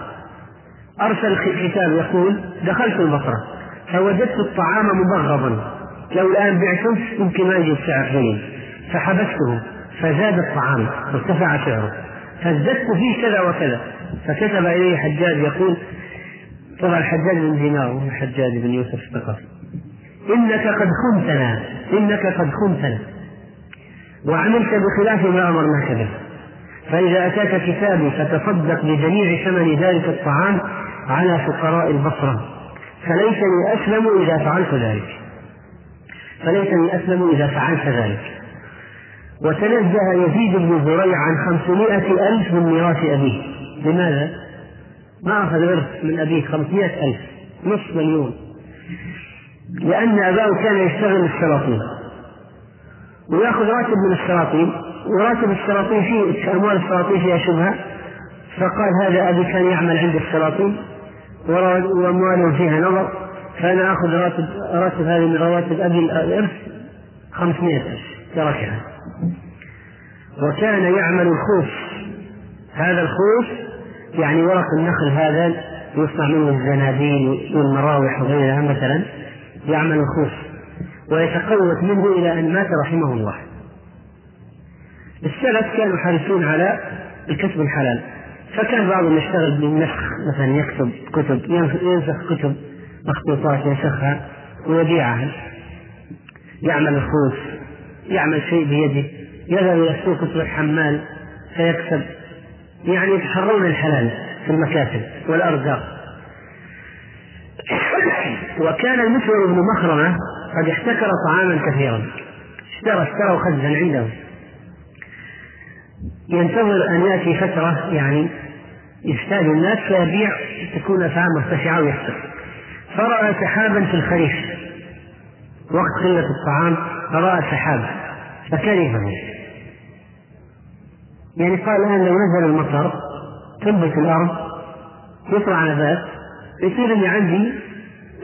أرسل كتاب يقول دخلت البصرة. فوجدت الطعام مبغضا. لو الآن بعته يمكن ما يجي السعر جيد. فحبسته فزاد الطعام وارتفع سعره. فازددت فيه كذا وكذا. فكتب إليه حجاج يقول طبعا الحجاج بن دينار الحجاج بن يوسف الثقفي إنك قد خنتنا إنك قد خنتنا. وعملت بخلاف ما أمرناك به. فإذا أتاك كتابي فتصدق بجميع ثمن ذلك الطعام على فقراء البصرة. فليتني أسلم إذا فعلت ذلك. فليتني أسلم إذا فعلت ذلك. وتنزه يزيد بن زريع عن خمسمائة ألف من ميراث أبيه. لماذا؟ ما أخذ إرث من أبيه خمسمائة ألف. نصف مليون. لأن أباه كان يشتغل السلاطين ويأخذ راتب من السلاطين وراتب السلاطين فيه أموال السلاطين فيها شبهة. فقال هذا أبي كان يعمل عند السلاطين وأمواله فيها نظر فأنا آخذ راتب راتب هذه من رواتب أبي الإرث 500 ألف تركها وكان يعمل الخوف. هذا الخوف يعني ورق النخل هذا يصنع منه الزنابيل والمراوح وغيرها مثلا يعمل الخوف ويتقوت منه إلى أن مات رحمه الله. السلف كانوا حريصون على الكسب الحلال. فكان بعضهم يشتغل بالنسخ مثلا يكتب كتب ينسخ كتب مخطوطات ينسخها ويبيعها. يعمل الخوف يعمل شيء بيده. يذهب إلى السوق يصبح حمال فيكسب. يعني يتحرون الحلال في المكاتب والأرزاق. وكان المسور بن مخرمة قد احتكر طعاما كثيرا. اشترى اشترى خزا عنده. ينتظر أن يأتي فترة يعني يحتاج الناس فيبيع تكون الأسعار مرتفعة ويخسر فرأى سحابا في الخريف. وقت قلة الطعام فرأى سحاب فكرهه يعني قال الآن لو نزل المطر تنبت الأرض يطلع نبات يصير اللي عندي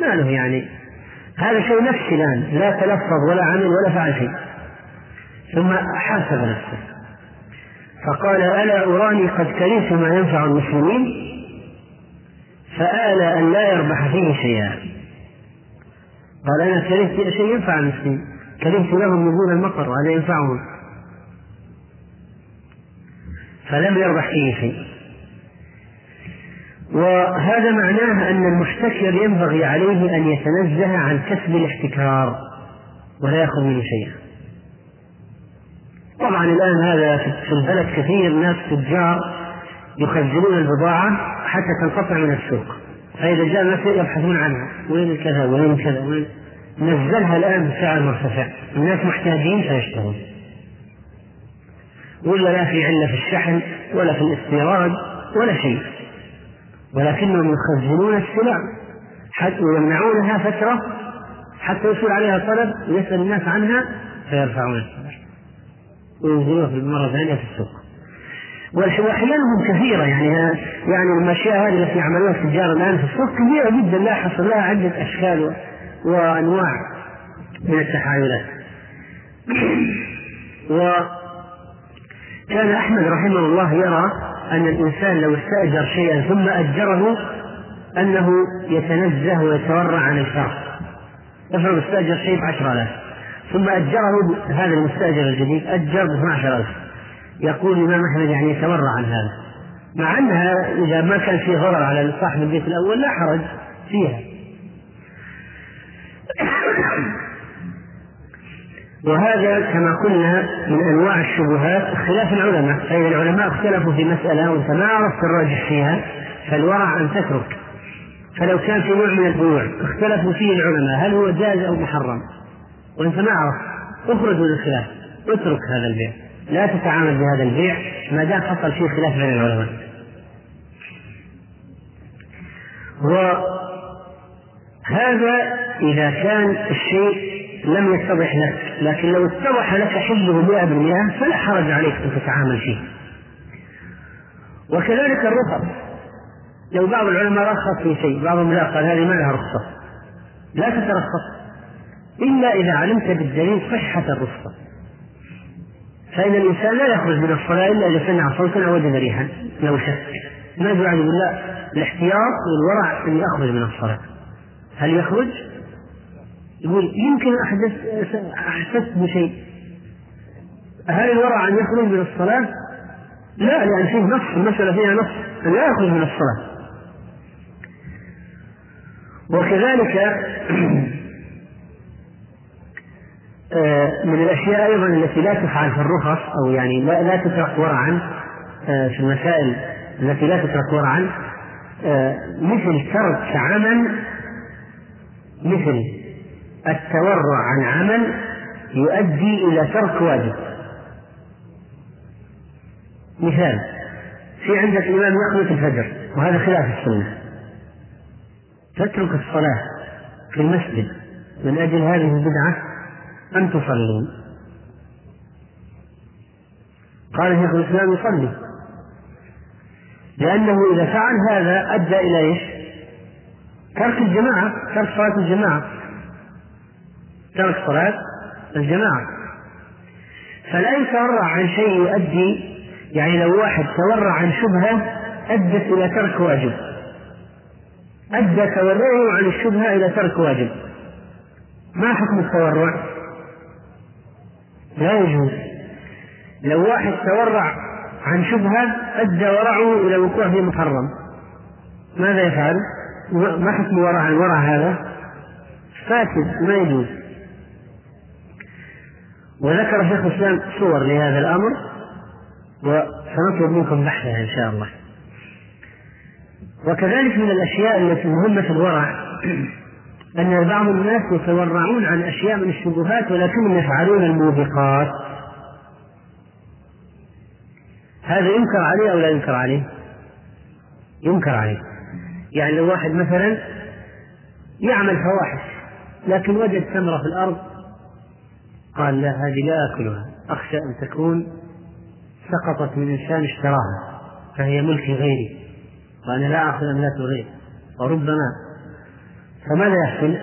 ما له يعني. هذا شيء نفسي الآن لا تلفظ ولا عمل ولا فعل شيء. ثم حاسب نفسه. فقال ألا أراني قد كرهت ما ينفع المسلمين؟ فآل أن لا يربح فيه شيئا. قال أنا كرهت شيء ينفع المسلمين. كرهت لهم نزول المطر وهذا ينفعهم. فلم يربح فيه شيء. وهذا معناه أن المحتكر ينبغي عليه أن يتنزه عن كسب الاحتكار ولا يأخذ منه شيئا. طبعا الآن هذا في البلد كثير ناس تجار يخزنون البضاعة حتى تنقطع من السوق. فإذا جاء الناس يبحثون عنها. وين الكذا وين كذا؟ وين؟ نزلها الآن بسعر مرتفع. الناس محتاجين فيشترون. ولا لا في علة في الشحن ولا في الاستيراد ولا شيء. ولكنهم يخزنون السلع. حتى ويمنعونها فترة. حتى يصير عليها طلب ويسأل الناس عنها فيرفعون السلع وينزلوها في المرة الثانية في السوق. وأحيانهم كثيرة يعني يعني الأشياء هذه التي يعملونها التجار الآن في السوق كثيرة جدا لا حصل لها عدة أشكال وأنواع من التحايلات. وكان أحمد رحمه الله يرى أن الإنسان لو استأجر شيئا ثم أجره أنه يتنزه ويتورع عن الفرق افرض استأجر شيء بعشرة آلاف. ثم أجره هذا المستأجر الجديد أجر ب 12000 يقول الإمام أحمد يعني يتورع عن هذا. مع أنها إذا ما كان في ضرر على صاحب البيت الأول لا حرج فيها. وهذا كما قلنا من أنواع الشبهات خلاف العلماء. فاذا العلماء اختلفوا في مسألة وانت ما عرفت الراجح فيها فالورع أن تترك. فلو كان في نوع من البيوع اختلفوا فيه العلماء هل هو جائز أو محرم؟ وانت ما عرفت اخرج من الخلاف اترك هذا البيع. لا تتعامل بهذا البيع ما دام حصل فيه خلاف بين العلماء. وهذا إذا كان الشيء لم يتضح لك لكن لو اتضح لك حله مئة بالمئة فلا حرج عليك أن تتعامل فيه. وكذلك الرخص. لو بعض العلماء رخص في شيء بعضهم لا قال هذه ما لها رخصة. لا تترخص. إلا إذا علمت بالدليل صحة الرخصة فإن الإنسان لا يخرج من الصلاة إلا إذا سمع صوتا أو وجد ريحا لو شك. ما يعني بالله؟ الاحتياط والورع أن يخرج من الصلاة. هل يخرج؟ يقول يمكن أحدث أحسست بشيء. هل الورع أن يخرج من الصلاة؟ لا لأن فيه نص المسألة فيها نص. أن لا يخرج من الصلاة. وكذلك من الأشياء أيضا التي لا تفعل في الرخص أو يعني لا, لا تترك ورعا آه، في المسائل التي لا تترك ورعا آه، مثل ترك عمل مثل التورع عن عمل يؤدي إلى ترك واجب. مثال في عندك إمام يقنط الفجر وهذا خلاف السنة. تترك الصلاة في المسجد من أجل هذه البدعة؟ أن تصلي قال شيخ الإسلام يصلي. لأنه إذا فعل هذا أدى إلى إيش؟ ترك الجماعة ترك صلاة الجماعة. ترك صلاة الجماعة. فلا يتورع عن شيء يؤدي يعني لو واحد تورع عن شبهة أدت إلى ترك واجب. أدى تورعه عن الشبهة إلى ترك واجب. ما حكم التورع؟ لا يجوز لو واحد تورع عن شبهة أدى ورعه إلى الوقوع في محرم ماذا يفعل؟ ما حكم ورع الورع هذا؟ فاسد ما يجوز وذكر شيخ الإسلام صور لهذا الأمر وسنطلب منكم بحثها إن شاء الله وكذلك من الأشياء التي مهمة الورع أن بعض الناس يتورعون عن أشياء من الشبهات ولكنهم يفعلون الموبقات. هذا ينكر عليه أو لا ينكر عليه؟ ينكر عليه. يعني لو واحد مثلا يعمل فواحش لكن وجد ثمرة في الأرض قال لا هذه لا آكلها. أخشى أن تكون سقطت من إنسان اشتراها فهي ملك غيري. وأنا لا آخذ أملاك الغير وربما فماذا يحصل؟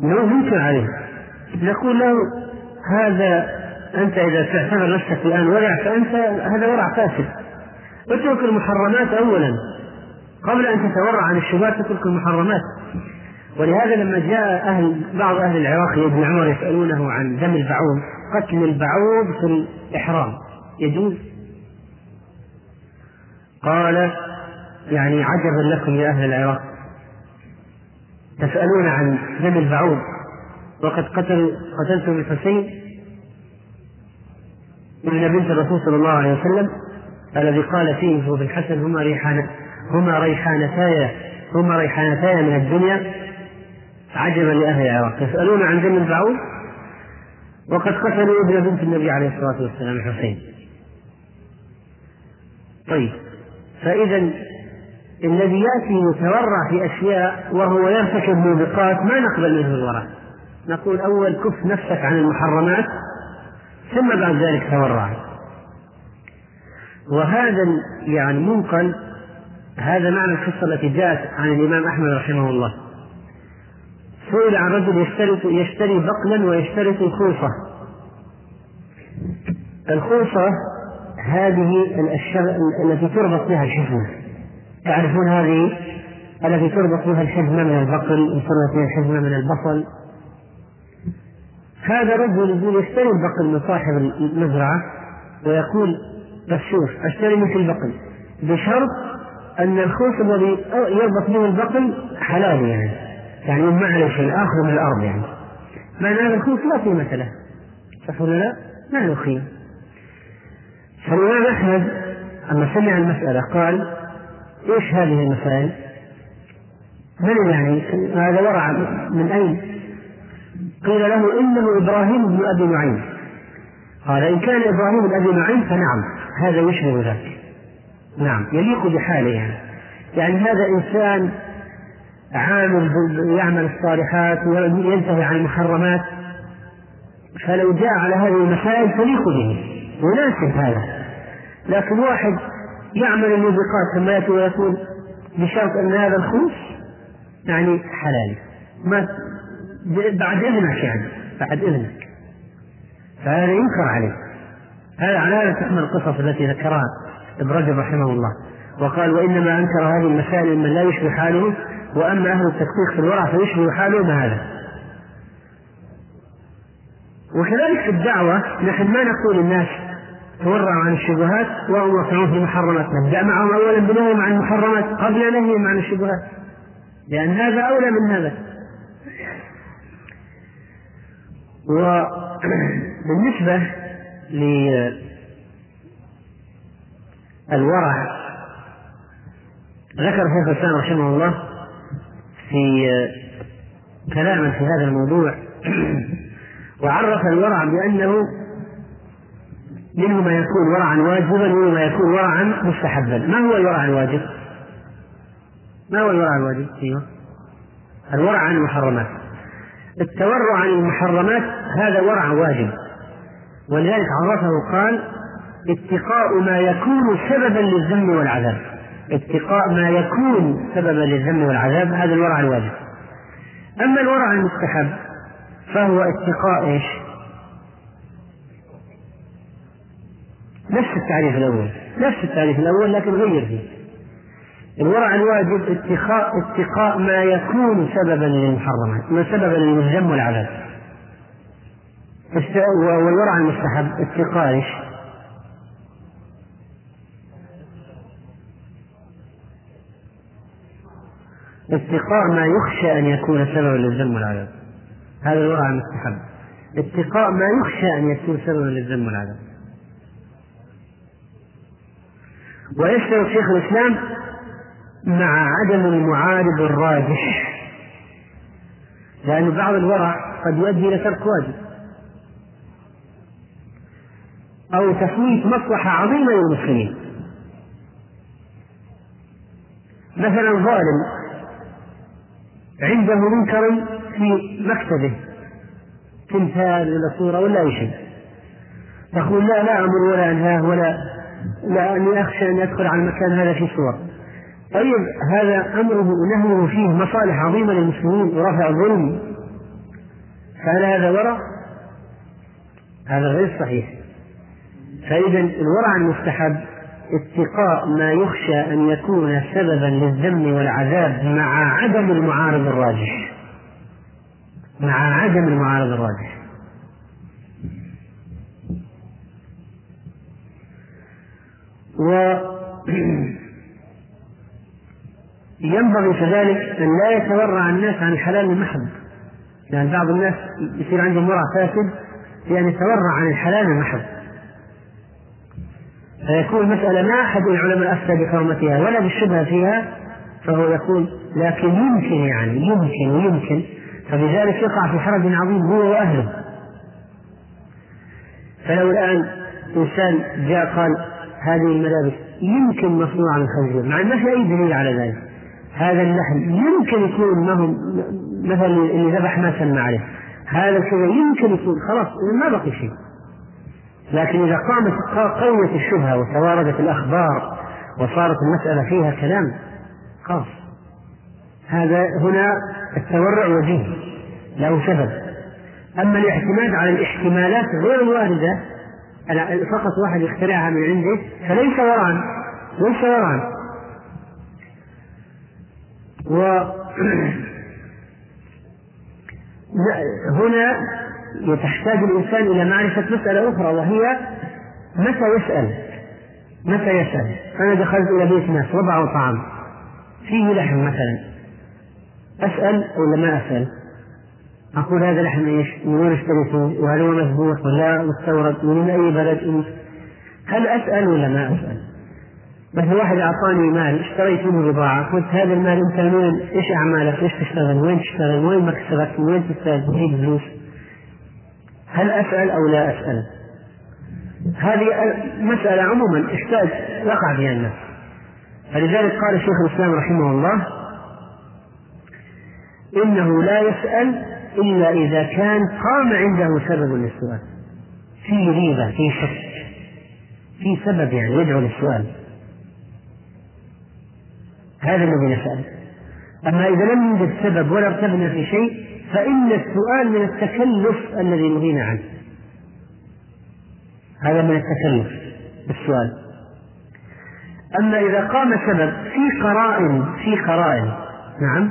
ينكر عليه. نقول له هذا أنت إذا تعتبر نفسك الآن ورع فأنت هذا ورع فاسد. اترك المحرمات أولا. قبل أن تتورع عن الشبهات تترك المحرمات. ولهذا لما جاء أهل بعض أهل العراق ابن عمر يسألونه عن دم البعوض قتل البعوض في الإحرام. يجوز؟ قال يعني عجبا لكم يا أهل العراق. تسألون عن دم البعوض. وقد قتل قتلتم الحسين ابن بنت الرسول صلى الله عليه وسلم الذي قال فيه في الحسن هما ريحان هما ريحانتاي هما ريحانتاي من الدنيا عجبا لأهل العراق. يسألون عن دم البعوض. وقد قتلوا ابن بنت النبي عليه الصلاة والسلام الحسين طيب فإذا الذي يأتي يتورع في أشياء وهو يرتكب موبقات ما نقبل منه الورع نقول أول كف نفسك عن المحرمات ثم بعد ذلك تورع. وهذا يعني منقل هذا معنى القصة التي جاءت عن الإمام أحمد رحمه الله. سئل عن رجل يشترط يشتري بقلا ويشترط الخوصة. الخوصة هذه الأشياء التي تربط بها الحزمة. تعرفون هذه التي تربط بها الحزمة من البقل وتربط بها الحزمة من البصل. هذا رجل يقول يشتري البقل من صاحب المزرعة ويقول بس شوف أشتري منك البقل. بشرط أن الخوص الذي يربط به البقل حلال يعني يعني ما عليه شيء آخر من الأرض يعني. معنى هذا الخوص لا قيمة له. صح ولا لا؟ ما له قيمة. فالإمام أحمد لما سمع المسألة قال إيش هذه المسائل؟ من يعني؟ هذا ورع من أين؟ قيل له إنه إبراهيم بن أبي نعيم. قال إن كان إبراهيم بن أبي نعيم فنعم هذا يشبه ذاك نعم يليق بحاله يعني. يعني هذا إنسان عامل يعمل الصالحات وينتهي عن المحرمات فلو جاء على هذه المسائل تليق به يناسب هذا. لكن واحد يعمل الموبقات ثم يأتي ويقول بشرط أن هذا الخوف يعني حلال. ما بعد إذنك يعني بعد إذنك. فهذا ينكر عليه هذا على هذا تحمل القصص التي ذكرها ابن رجب رحمه الله. وقال وإنما أنكر هذه المسائل من لا يشبه حاله وأما أهل التدقيق في الورع فيشبه حاله ما هذا. وكذلك في الدعوة نحن ما نقول الناس تورعوا عن الشبهات وهم وقعون في المحرمات نبدأ معهم أولا بنهيهم عن المحرمات قبل نهيهم عن الشبهات. لأن هذا أولى من هذا. وبالنسبة للورع ذكر شيخ الإسلام رحمه الله في كلاما في هذا الموضوع وعرف الورع بأنه منه ما يكون ورعا واجبا ومنه ما يكون ورعا مستحبا ما هو الورع الواجب؟ ما هو الورع الواجب؟ أيوه الورع عن المحرمات التورع عن المحرمات هذا ورع واجب ولذلك عرفه قال اتقاء ما يكون سببا للذم والعذاب اتقاء ما يكون سببا للذم والعذاب هذا الورع الواجب أما الورع المستحب فهو اتقاء إيش؟ نفس التعريف الأول نفس التعريف الأول لكن غير فيه. الورع الواجب اتقاء اتقاء ما يكون سببا للمحرمات ما سببا للذم والعذاب. والورع المستحب اتقاء إيش؟ اتقاء ما يخشى أن يكون سببا للذم والعذاب. هذا الورع المستحب. اتقاء ما يخشى أن يكون سببا للذم والعذاب. ويشترط شيخ الإسلام مع عدم المعارض الراجح. لأن بعض الورع قد يؤدي إلى ترك واجب. أو تفويت مصلحة عظيمة للمسلمين. مثلا ظالم عنده منكر في مكتبه تمثال ولا صورة ولا أي شيء. تقول لا لا أمر ولا أنهاه ولا لا أني أخشى أن يدخل على المكان هذا في صور طيب هذا أمره ونهيه فيه مصالح عظيمة للمسلمين ورفع ظلم فهل هذا ورع؟ هذا غير صحيح. فإذا الورع المستحب اتقاء ما يخشى أن يكون سببا للذم والعذاب مع عدم المعارض الراجح. مع عدم المعارض الراجح. و ينبغي كذلك أن لا يتورع الناس عن الحلال المحض لأن بعض الناس يصير عندهم ورع فاسد بأن يتورع عن الحلال المحض فيكون المسألة ما أحد العلماء أفتى بحرمتها ولا بالشبهة فيها فهو يقول لكن يمكن يعني يمكن ويمكن فبذلك يقع في حرج عظيم هو وأهله. فلو الآن إنسان جاء قال هذه الملابس يمكن مصنوعة من خنزير مع ما في أي دليل على ذلك. هذا اللحم يمكن يكون ما هو مثلا اللي ذبح ما سمى عليه. هذا كذا يمكن يكون خلاص ما بقي شيء. لكن إذا قامت قوية الشبهة وتواردت الأخبار وصارت المسألة فيها كلام خلاص. هذا هنا التورع وجيه له سبب. أما الاعتماد على الاحتمالات غير الواردة فقط واحد يخترعها من عنده فليس ورعا ليس ورعا و هنا تحتاج الإنسان إلى معرفة مسألة أخرى وهي متى يسأل؟ متى يسأل؟ أنا دخلت إلى بيت ناس وضعوا طعام. فيه لحم مثلا. أسأل ولا ما أسأل؟ أقول هذا لحم إيش؟ من وين اشتريته؟ وهل هو مذبوح ولا مستورد؟ من أي بلد؟ هل أسأل ولا ما أسأل؟ مثلا واحد أعطاني مال اشتريت منه بضاعة قلت هذا المال أنت من وين؟ إيش أعمالك؟ إيش تشتغل؟ وين تشتغل؟ وين مكسبك؟ وين تجيب فلوس؟ هل أسأل أو لا أسأل هذه مسألة عموما إحتاج وقع فيها الناس فلذلك قال شيخ الإسلام رحمه الله إنه لا يسأل إلا إذا كان قام عنده سبب للسؤال. في ريبة في شك في سبب يعني يدعو للسؤال. هذا الذي نسأل. أما إذا لم يوجد سبب ولا ارتبنا في شيء فإن السؤال من التكلف الذي نهينا عنه. هذا من التكلف بالسؤال. أما إذا قام سبب في قرائن في قرائن. نعم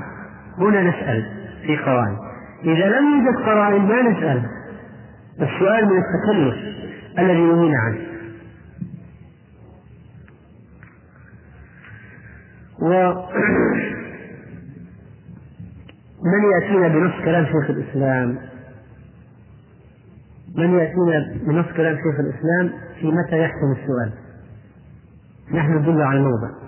هنا نسأل في قرائن. إذا لم يوجد قرائن ما نسأل. السؤال من التكلف الذي نهينا عنه. و من يأتينا بنص كلام شيخ الإسلام؟ من يأتينا بنص كلام شيخ الإسلام في متى يحسن السؤال؟ نحن ندل على الموضع.